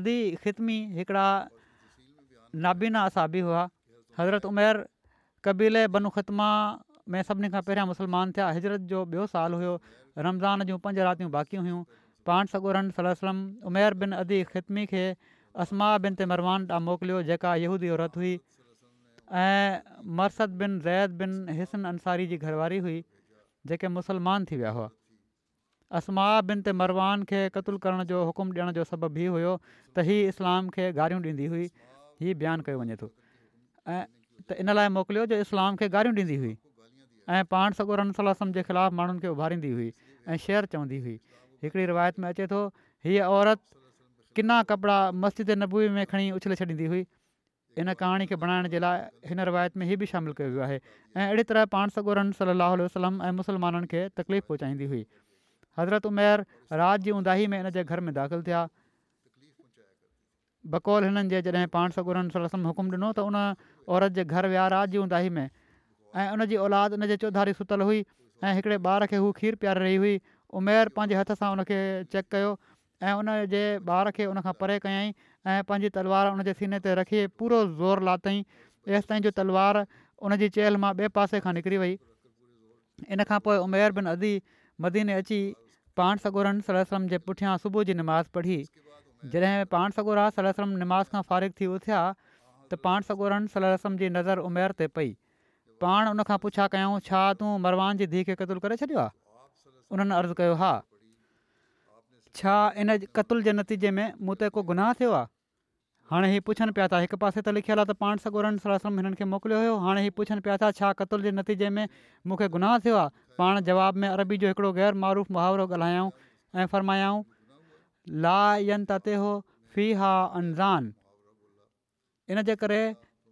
अदी ख़ितमी हिकिड़ा नाबीना असाबी हुआ हज़रत उमेर कबीले ख़तमा में सभिनी खां पहिरियां मुसलमान थिया हिजरत जो ॿियो साल हुयो रमज़ान जूं पंज रातियूं बाक़ी हुयूं पाण सगोरन सलाम उमेर बिन अदी ख़ितमी खे असमा बिन ते मरवान तां मोकिलियो जेका यहूदी औरत हुई ऐं मरसद बिन ज़ैद बिन हिसन अंसारी जी घरवारी हुई जेके मुसलमान थी विया हुआ असमा बिन ते मरवान खे क़तूल करण जो हुकुम ॾियण जो सबबु ई हुयो त ई इस्लाम खे गारियूं ॾींदी हुई हीउ बयानु कयो वञे थो ऐं त इन लाइ मोकिलियो जो इस्लाम खे गारियूं ॾींदी हुई ऐं पाण सगोरमसल वसलम जे ख़िलाफ़ु माण्हुनि खे उभारींदी हुई ऐं शेअर चवंदी हुई हिकड़ी रिवायत में अचे थो हीअ औरत किना कपिड़ा मस्ती ते नबू में खणी उछले छॾींदी हुई इन कहाणी खे बणाइण जे लाइ हिन रिवायत में हीअ बि शामिलु कयो वियो आहे ऐं अहिड़ी तरह पाण सगोरम सलाह वसलम ऐं मुस्लमाननि खे तकलीफ़ पहुचाईंदी हुई हज़रत उमेर राति जी उंदाही में इनजे घर में दाख़िलु थिया बकौल हिननि जे जॾहिं पाण सगोरनि सलसम हुकुमु ॾिनो त उन औरत जे घर विया राति जी हूंदा में ऐं उन जी औलाद उनजे चौधारी सुतल हुई ऐं हिकिड़े ॿार खे हू खीर प्यारे रही हुई उमेर पंहिंजे हथ सां हुनखे चेक कयो ऐं उन जे ॿार खे उनखां परे कयईं ऐं पंहिंजी तलवार उनजे सीने ते रखी पूरो ज़ोर लातई एसिताईं जो तलवार उनजी चेल मां ॿिए पासे खां निकिरी वई इन खां पोइ उमेर बिन अदी मदीने अची पाण सगोरनि सलम जे पुठियां सुबुह जी पढ़ी जॾहिं पाण सगोरा सलम निमाज़ खां फ़ारिग थी उथिया त पाण सगोरन रसम जी नज़र उमेर ते पई पाण उनखां पुछा कयूं छा तूं मरवान जी धीउ खे क़तलु करे छॾियो आहे उन्हनि अर्ज़ु कयो हा छा इन क़तुल जे नतीजे में मूं ते को गुनाह थियो आहे हाणे हीउ पुछनि पिया था हिकु पासे त लिखियलु आहे त पाण सगोरन सल सलम हिननि खे मोकिलियो हुयो हाणे ही पुछनि पिया था छा कतुल जे नतीजे में मूंखे गुनाह थियो आहे पाण जवाब में अरबी जो हिकिड़ो मारूफ़ मुहावरो ॻाल्हायूं ऐं फरमायऊं लायन ताते हो फ़ी हा अनज़ान इनजे करे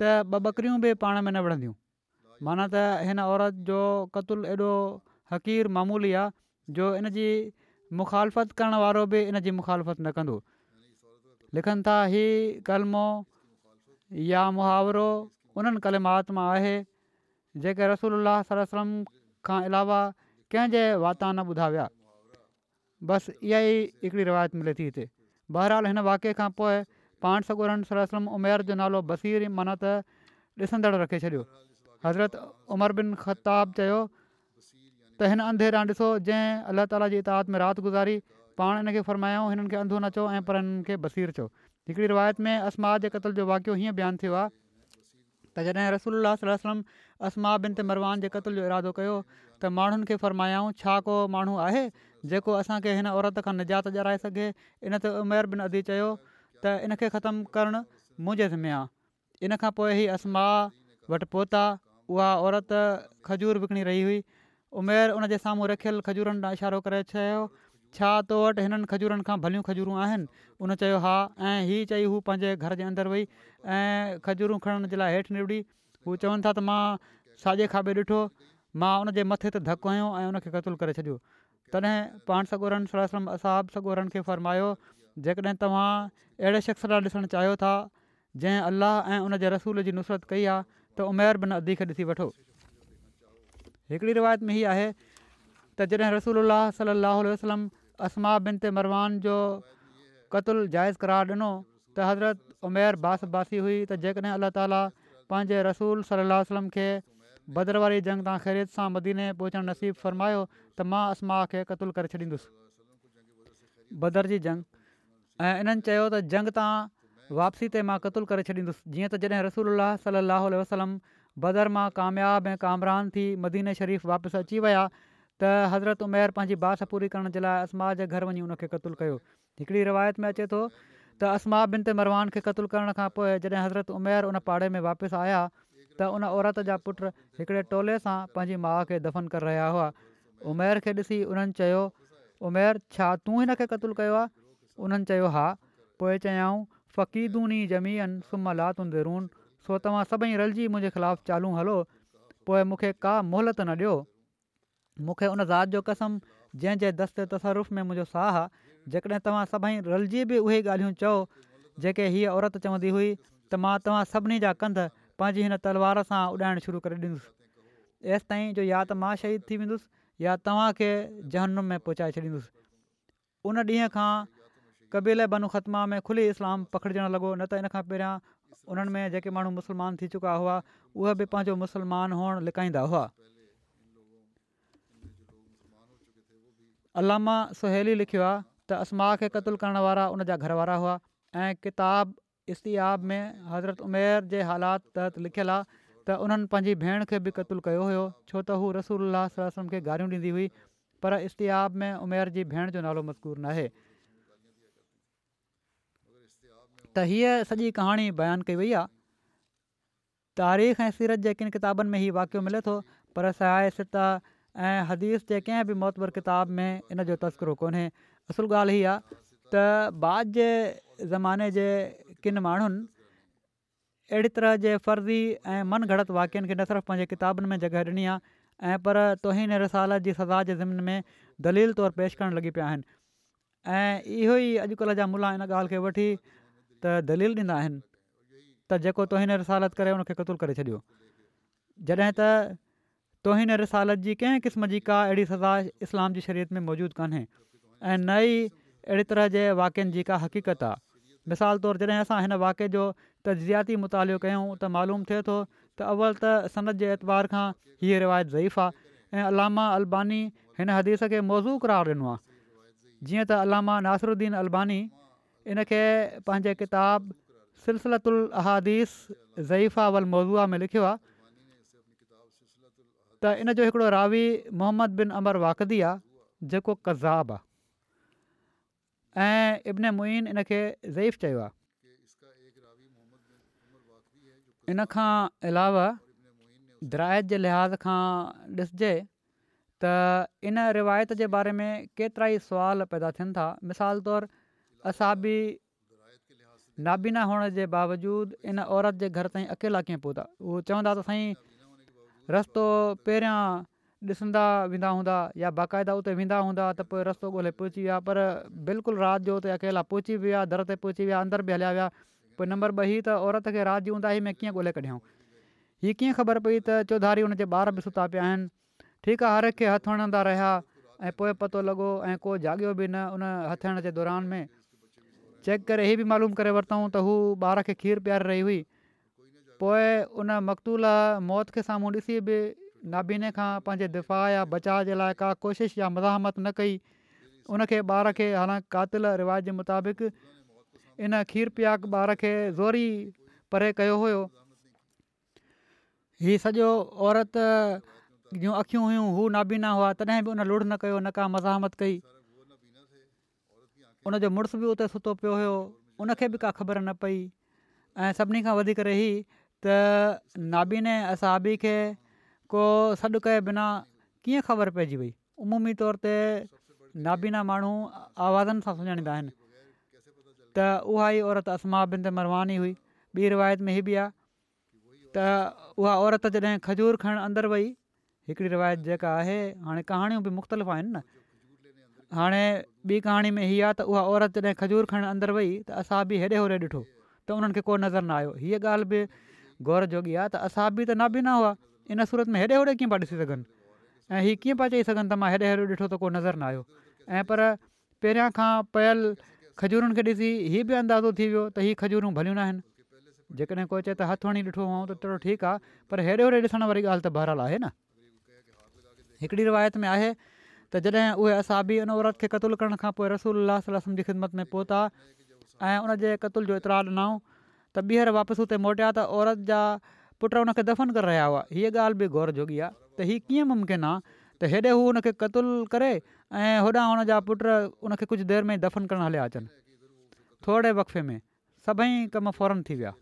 त ॿ ॿकरियूं बि पाण में न विढ़ंदियूं माना त हिन औरत जो क़तूल एॾो हक़ीर मामूली आहे जो इन जी मुखालफ़त करण वारो बि इन जी मुखालफ़त न कंदो लिखनि था ही कलमो या मुहावरो उन्हनि कलमात मां आहे जेके रसूल सलम खां अलावा कंहिंजे वाता न ॿुधायो विया बसि इहा ई हिकिड़ी रिवायत मिले थी हिते बहरहाल हिन वाकिअ खां पोइ पाण सगूरन सलम उमेर जो नालो बसीर मनत ॾिसंदड़ु रखे छॾियो हज़रत उमर बिन ख़ताब चयो त हिन अंधे तां ॾिसो जंहिं अलाह ताला जी इताद में राह गुज़ारी पाण इन खे फरमायो हिननि खे अंधो न चओ ऐं पर हिननि खे बसीर चओ हिकिड़ी रिवायत में असमाद जे क़तल जो वाक़ियो हीअं बयानु थियो आहे त जॾहिं रसूल वसलम असमा बिन त मरवान जे क़तल जो इरादो कयो त माण्हुनि खे फरमायाऊं छा को माण्हू आहे जेको असांखे हिन औरत खां निजात ॼाराए सघे इन ते उमेर बिन अदी चयो त इन खे ख़तमु करणु मुंहिंजे ज़िमे आहे इन खां पोइ ई असमा वटि पहुता उहा औरत खजूर विकिणी रही हुई उमेर उन जे साम्हूं रखियल खजूरनि इशारो करे चयो छा तो वटि हिननि खजूरनि खां भलियूं खजूरूं आहिनि उन चयो हा ऐं हीअ चई हू पंहिंजे घर जे अंदरि वेही ऐं खजूरूं खणण जे लाइ हेठि निबड़ी हू चवनि था त मां साॼे खाॿे ॾिठो मां उनजे मथे ते धकु हयो ऐं उनखे क़तूलु करे छॾियो तॾहिं पाण सलम असाब सगोरन खे फ़रमायो जेकॾहिं तव्हां अहिड़े शख़्स लाइ ॾिसणु चाहियो था जंहिं अलाह ऐं उन रसूल जी नुसरत कई आहे त उमेर बिन अदी अदी ॾिसी वठो हिकिड़ी रिवायत में हीअ आहे त जॾहिं रसूल सलाहु असमा बिन ते मरवान जो क़तलु जाइज़ करार ॾिनो त हज़रत उमेर बास बासी हुई त जेकॾहिं अलाह ताला पंहिंजे रसूल सलाहु वसलम खे बदर वारी जंग तां ख़ैरियत सां मदीने पहुचणु नसीबु फ़रमायो त मां असमा खे क़तलु करे छॾींदुसि बदर जी जंग ऐं इन्हनि चयो त जंग तां वापसी ते मां क़तलु करे छॾींदुसि जीअं त जॾहिं रसूल अलाह सलाहु वसलम बदर मां कामयाबु ऐं कामरान थी मदीने शरीफ़ वापसि अची विया त हज़रत उमेर पंहिंजी बास पूरी करण जे लाइ असमा जे घर वञी उन खे क़तलु कयो हिकिड़ी रिवायत में अचे थो त असमा बिन ते मरवान खे क़तलु करण खां पोइ जॾहिं हज़रत उमेर उन पाड़े में वापसि आया त उन औरत जा पुट हिकिड़े टोले सां पंहिंजी माउ खे दफ़न करे रहिया हुआ उमेर खे ॾिसी उन्हनि चयो उमेर छा तूं हिन खे क़तूलु कयो आहे उन्हनि चयो हा पोइ चयाऊं फ़क़ीदुनि जमीयुनि सुम लातुनि सो तव्हां सभई रलिजी मुंहिंजे ख़िलाफ़ु चालू हलो पोएं मूंखे का मोहलत न ॾियो मूंखे उन ज़ात जो कसम जंहिंजे दस्ते तसरुफ़ में मुंहिंजो साह आहे जेकॾहिं तव्हां सभई रलिजी बि उहे ॻाल्हियूं चओ जेके हीअ औरत चवंदी हुई त मां तव्हां सभिनी जा कंध पंहिंजी हिन तलवार सां उॾाइण शुरू करे ॾींदुसि ऐसि ताईं जो या त मां शहीद थी वेंदुसि या तव्हांखे जहनुम में पहुचाए छॾींदुसि उन ॾींहं खां कबीले बनु ख़तमा में खुली इस्लाम पखिड़िजणु लॻो न त इन खां पहिरियां उन्हनि में जेके माण्हू मुस्लमान थी चुका हुआ उहे बि पंहिंजो मुस्लमान हुअणु लिकाईंदा हुआ अलामा सुहेली लिखियो आहे त अस्मा खे क़तुलु करण वारा उन जा घर वारा हुआ ऐं किताब इस्तियाब में हज़रत उमेर जे हालात तहत लिखियलु आहे त उन्हनि पंहिंजी भेण खे बि क़तलु कयो हुयो छो त हू रसूल अलाह खे गारियूं ॾींदी हुई पर इस्तियाब में उमेर जी भेण जो नालो मज़कूर न आहे त हीअ सॼी कहाणी बयानु कई वई आहे तारीख़ ऐं सीरत जे किन किताबनि में हीउ वाकियो मिले थो पर ऐं हदीस जे कंहिं बि मोतबर किताब में इन जो तस्करो कोन्हे असुलु ॻाल्हि हीअ आहे त बाद जे ज़माने जे किन माण्हुनि अहिड़ी तरह जे फ़र्ज़ी ऐं मन घड़त वाक्यनि खे न सिर्फ़ु पंहिंजे किताबनि में जॻह ॾिनी आहे ऐं पर तोहिने रिसालत जी सज़ा जे ज़िमन में दलील तौरु पेश करण लॻी पिया आहिनि ऐं इहो ई अॼुकल्ह जा मुला इन ॻाल्हि खे वठी त दलील ॾींदा आहिनि त जेको रिसालत करे उन क़तूल करे छॾियो तोहि रिसालत جی कंहिं क़िस्म जी का अहिड़ी सज़ा इस्लाम जी शरीत में मौजूदु कोन्हे ऐं नई अहिड़े طرح जे वाक्यनि जी کا हक़ीक़त आहे مثال طور जॾहिं असां हिन वाक़ जो तज्याती मुतालो कयूं त मालूम थिए थो त अवल त सनत जे एतबार खां हीअ रिवायत ज़ईफ़ा ऐं अलामा अलबानी हिन हदीस खे मौज़ू क़ार ॾिनो आहे जीअं त अलामा नासरुन अलबानी इन खे पंहिंजे किताब सिलसिलतु उलहीस ज़ईफ़ा वल मौज़ूआ त इन जो हिकिड़ो रावी मोहम्मद बिन अमर वाकदी आहे जेको कज़ाब आहे ऐं इब्न मुन इन खे ज़ईफ़ चयो आहे इनखां अलावा द्राइत जे लिहाज़ खां ॾिसजे त इन रिवायत जे बारे में केतिरा ई सुवाल पैदा थियनि था मिसाल तौरु असाबी नाबीना हुअण जे बावजूदु इन औरत जे घर ताईं अकेला कीअं पहुता उहो चवंदा त साईं रस्तो पहिरियां ॾिसंदा वेंदा हूंदा या बाक़ाइदा उते वेंदा हूंदा त पोइ रस्तो ॻोल्हे पहुची वियो आहे पर बिल्कुलु राति जो उते अकेला पहुची विया दर ते पहुची विया अंदरि बि हलिया विया पोइ नंबर ॿ ही त औरत खे राति जी ऊंदा ही में कीअं ॻोल्हे कढियऊं हीअ कीअं ख़बर पई त चौधारी हुन जा ॿार बि सुता पिया आहिनि ठीकु आहे हर खे हथु हणंदा रहिया ऐं पोइ पतो लॻो ऐं को जाॻियो बि न उन हथ हणण जे दौरान में चैक करे इहे बि मालूम करे वरितऊं त हू ॿार खे खीरु रही हुई पोइ उन मक़तूल मौत खे साम्हूं ॾिसी बि नाबीने खां पंहिंजे दिफ़ा या बचाव जे लाइ का कोशिशि या मज़ाहमत न कई उनखे ॿार खे हालां कातिल रिवाय जे मुताबिक़ इन खीर पियाक ॿार खे ज़ोरी परे कयो हुयो हीअ सॼो औरत जूं अखियूं हुयूं हू नाबीना हुआ तॾहिं बि उन लुड़ न कयो न का मज़ाहमत कई उनजो मुड़ुसु बि उते सुतो पियो हुयो उनखे बि का ख़बर न पई ऐं सभिनी खां वधीक रही त नाबीने असहाबी खे को सॾुके बिना कीअं ख़बर पइजी वई उमूमी तौर ते नाबीना माण्हू आवाज़नि सां सुञाणींदा आहिनि त उहा ई औरत असमा ते मरवानी हुई ॿी रिवायत में हीअ बि आहे त उहा औरत जॾहिं खजूर खणणु अंदरि वई हिकिड़ी रिवायत जेका आहे हाणे कहाणियूं बि मुख़्तलिफ़ आहिनि न हाणे ॿी कहाणी में हीअ आहे त उहा औरत जॾहिं खजूर खणणु अंदरि वई त असहाबी हेॾे होॾे ॾिठो त उन्हनि खे को नज़र न आयो हीअ ॻाल्हि बि गौर जोॻी आहे त असाबी त न बि हुआ इन सूरत में हेॾे होॾे कीअं पिया ॾिसी सघनि ऐं हीअ कीअं पिया चई सघनि त मां हेॾे हेॾे ॾिठो त को नज़र न आयो ऐं पर पहिरियां खां पयल खजूरुनि खे ॾिसी हीउ बि अंदाज़ो थी वियो त हीअ खजूरूं भलियूं न आहिनि जेकॾहिं को चए त हथु हणी ॾिठो हुअऊं त थोरो ठीकु आहे पर हेॾे होॾे ॾिसण वारी ॻाल्हि त बहरहाल आहे न हिकिड़ी रिवायत में आहे त जॾहिं उहे असाबी उन औरत खे क़तुलु करण खां पोइ रसूल अलाह जी ख़िदमत में पहुता उन क़तुल जो इतरा ॾिनऊं तबीअर वापसि हुते मोटिया त औरत जा पुट हुनखे दफ़न करे रहिया हुआ हीअ ॻाल्हि बि गौर जोगी आहे त हीअ कीअं मुमकिन आहे त हेॾे हू हुन खे करे ऐं होॾां हुन जा पुट हुनखे कुझु देरि में दफ़न करणु हलिया अचनि थोरे वक़्फ़े में सभई कम फौरन थी विया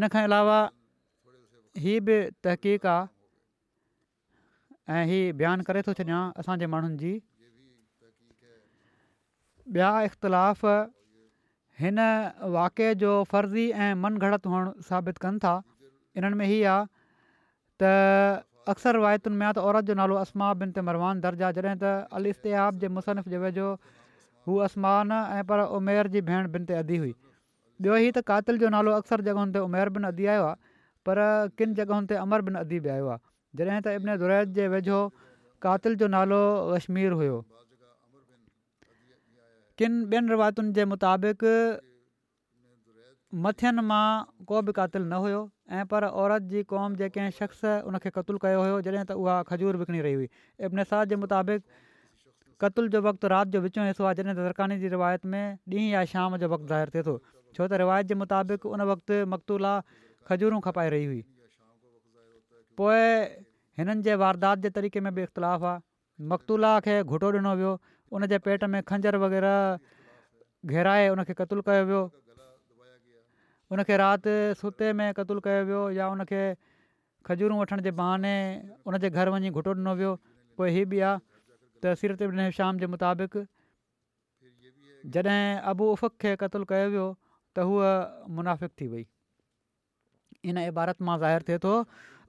इन खां अलावा हीअ बि तहक़ीक़ आहे ऐं हीअ बयानु करे थो छॾियां असांजे माण्हुनि जी ॿिया इख़्तिलाफ़ हिन वाक़े जो फर्ज़ी ऐं मनघणत हुअणु साबित कनि था इन्हनि में हीअ आहे त अक्सर रिवायतुनि में आहे त औरत जो नालो असमा बिन ते मरवान दर्ज आहे जॾहिं त अल इस्तियाब जे मुसनफ़ जे वेझो हूअ असमा न ऐं पर उमेर जी भेण बिन ते अधी हुई ॿियो ई त कातिल जो नालो अक्सर जॻहयुनि ते उमिर बिन अधी आयो आहे पर किन जॻहनि ते अमर बिन अदी बि आयो आहे जॾहिं त जे वेझो कातिल जो नालो कश्मीर हुयो किनि ॿियनि रिवायतुनि जे मुताबिक़ मथियुनि मां को बि कातिल न हुयो ऐं पर औरत जी क़ौम जे कंहिं शख़्स उन खे क़तुलु कयो हुयो जॾहिं त उहा खजूर विकिणी रही हुई इब्न इब्निशाज़ जे मुताबिक़ क़तल जो वक़्तु राति जो विचों हिसो आहे जॾहिं त दरकानी जी रिवायत में ॾींहुं या शाम जो वक़्तु ज़ाहिर थिए थो छो त रिवायत जे मुताबिक़ उन वक़्तु मक़तूला खजूरूं खपाए रही हुई पोइ हिननि वारदात जे तरीक़े में बि इख़्तिलाफ़ु आहे मक़तूला खे घुटो ॾिनो वियो उन जे पेट में खंजर वग़ैरह घेराए उनखे क़त्लु कयो वियो उनखे राति सुते में क़तलु कयो वियो या उनखे खजूरूं वठण जे बहाने उनजे घर वञी घुटो ॾिनो वियो पोइ हीअ बि आहे त सीरत श्याम जे मुताबिक़ जॾहिं अबू उफ़क़ खे क़तलु कयो वियो त हूअ मुनाफ़िक थी वई इन इबारत मां ज़ाहिर थिए थो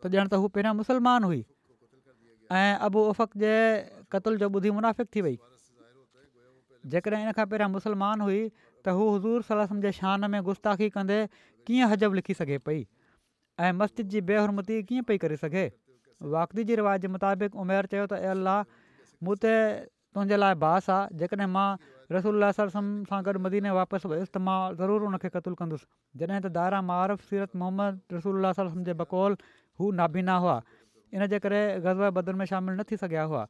त ॼणु त हू पहिरियां मुस्लमान हुई ऐं अबू उफ़क जे क़तल जो ॿुधी मुनाफ़िक थी वई जेकॾहिं इन खां पहिरियां मुस्लमान हुई त हू हज़ूर सलाह जे शान में गुस्ताखी कंदे कीअं हज़ब लिखी सघे पई ऐं मस्जिद जी बेहरमती कीअं पई करे सघे वाकदी जी रिवाज़ जे मुताबिक़ उमेर चयो त अलाह मूं त तुंहिंजे लाइ बास आहे जेकॾहिं मां रसूल सां गॾु मदीने वापसि वयुसि त मां ज़रूरु हुनखे क़तलु कंदुसि जॾहिं त दारा आआ सीरत मोहम्मद रसूल अलाह जे बकौल हू नाबीना हुआ इनजे करे गज़ब बदन में शामिलु न थी सघिया हुआ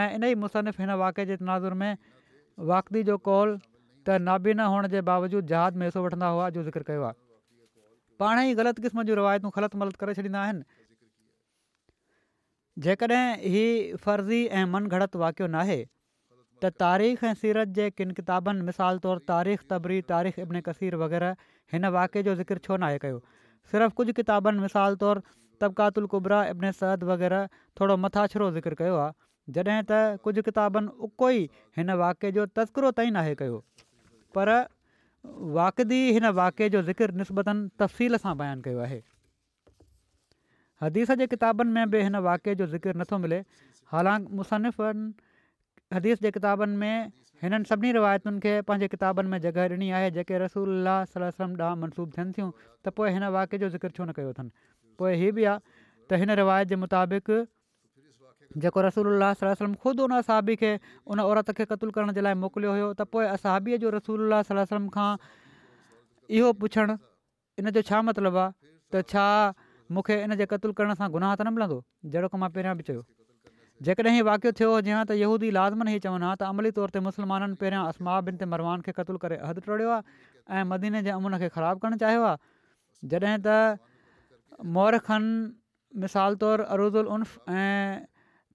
ऐं इन ई मुसनिफ़ हिन वाक़े जे तनाज़ुर में वाक़दी जो कौल त नाबीना हुअण जे बावजूदु जहाज में हिसो वठंदा हुआ जो ज़िक्र कयो आहे पाण ई ग़लति क़िस्म जूं रिवायतूं ख़लति मलत करे छॾींदा आहिनि जेकॾहिं हीउ फ़र्ज़ी ऐं मन घणत वाक़ियो नाहे त तारीख़ ऐं सीरत जे किन किताबनि मिसाल तौरु तारीख़ तबरी तारीख़ इब्न कसीर वग़ैरह हिन वाक़े जो ज़िक्र छो न आहे कयो सिर्फ़ु कुझु किताबनि मिसाल तौरु कुबरा इब्न सद वग़ैरह थोरो मथाछिरो ज़िक्र कयो आहे जॾहिं त कुझु किताबनि उई हिन वाक़े जो तस्करो ताईं नाहे कयो पर वाक़िदी हिन वाक़े जो ज़िकिर नसबतनि तफ़सील सां बयानु कयो आहे हदीस जे किताबनि में बि हिन वाक़े जो ज़िकिर नथो मिले हालांकि मुसनफ़नि हदीस जे किताबनि में हिननि सभिनी रिवायतुनि खे पंहिंजे किताबनि में जॻह ॾिनी आहे जेके रसूल सलम ॾांहुं मनसूब थियनि थियूं त पोइ हिन वाक़े जो ज़िकिर छो न कयो अथनि पोइ हीअ बि आहे त हिन रिवायत जे मुताबिक़ जेको रसूल अलाह सलम ख़ुदि उन असाबी खे उन औरत खे क़तलु करण जे लाइ मोकिलियो हुयो त पोइ असाबीअ जो रसूल अलाही वलम खां इहो पुछणु इन जो छा मतिलबु आहे त छा मूंखे इन जे क़तलु करण सां गुनाह त न मिलंदो जेड़ो को मां पहिरियां बि चयो जेकॾहिं वाक़िअ थियो जीअं त यहूदी लाज़मन ई चवनि हा त अमली तौर ते मुस्लमाननि पहिरियां असमाबनि ते मरवान खे क़तलु करे हदि टोड़ियो आहे ऐं मदीने जे अमून खे ख़राबु करणु चाहियो आहे जॾहिं त मिसाल तौरु अरूज़ उन्फ ऐं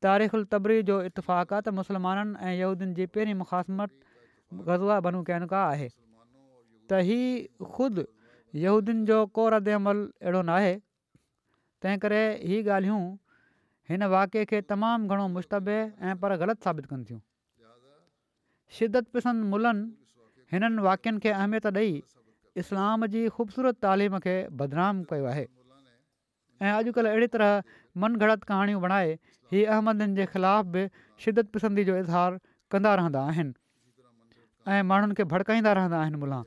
तारीख़ुल तबरी जो इतफ़ाक़ इतफ़ाक़ात मुस्लमाननि ऐं यहूदियुनि जी पहिरीं मुखासमत गज़वा बनू कयनि का आहे त ही ख़ुदि यहूदियुनि जो को रद अमल अहिड़ो न आहे तंहिं करे इहे ॻाल्हियूं हिन वाक़े खे तमामु घणो मुश्तबे ऐं पर ग़लति साबित कनि थियूं शिदत पसंद मुलनि हिननि वाक्यनि खे अहमियत ॾेई इस्लाम जी ख़ूबसूरत तइलीम खे बदनाम कयो आहे ऐं अॼुकल्ह अहिड़ी तरह मन गणत कहाणियूं बणाए हीअ अहमदनि जे ख़िलाफ़ बि शिदत पसंदी जो इज़हार कंदा रहंदा आहिनि ऐं माण्हुनि खे भड़काईंदा रहंदा आहिनि मुला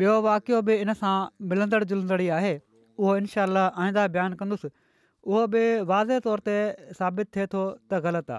ॿियो वाक़ियो बि इन सां मिलंदड़ु जुलंदड़ ई आहे उहो इनशा आईंदा बयानु कंदुसि उहो बि वाज़े तौर ते साबित थिए थो त ग़लति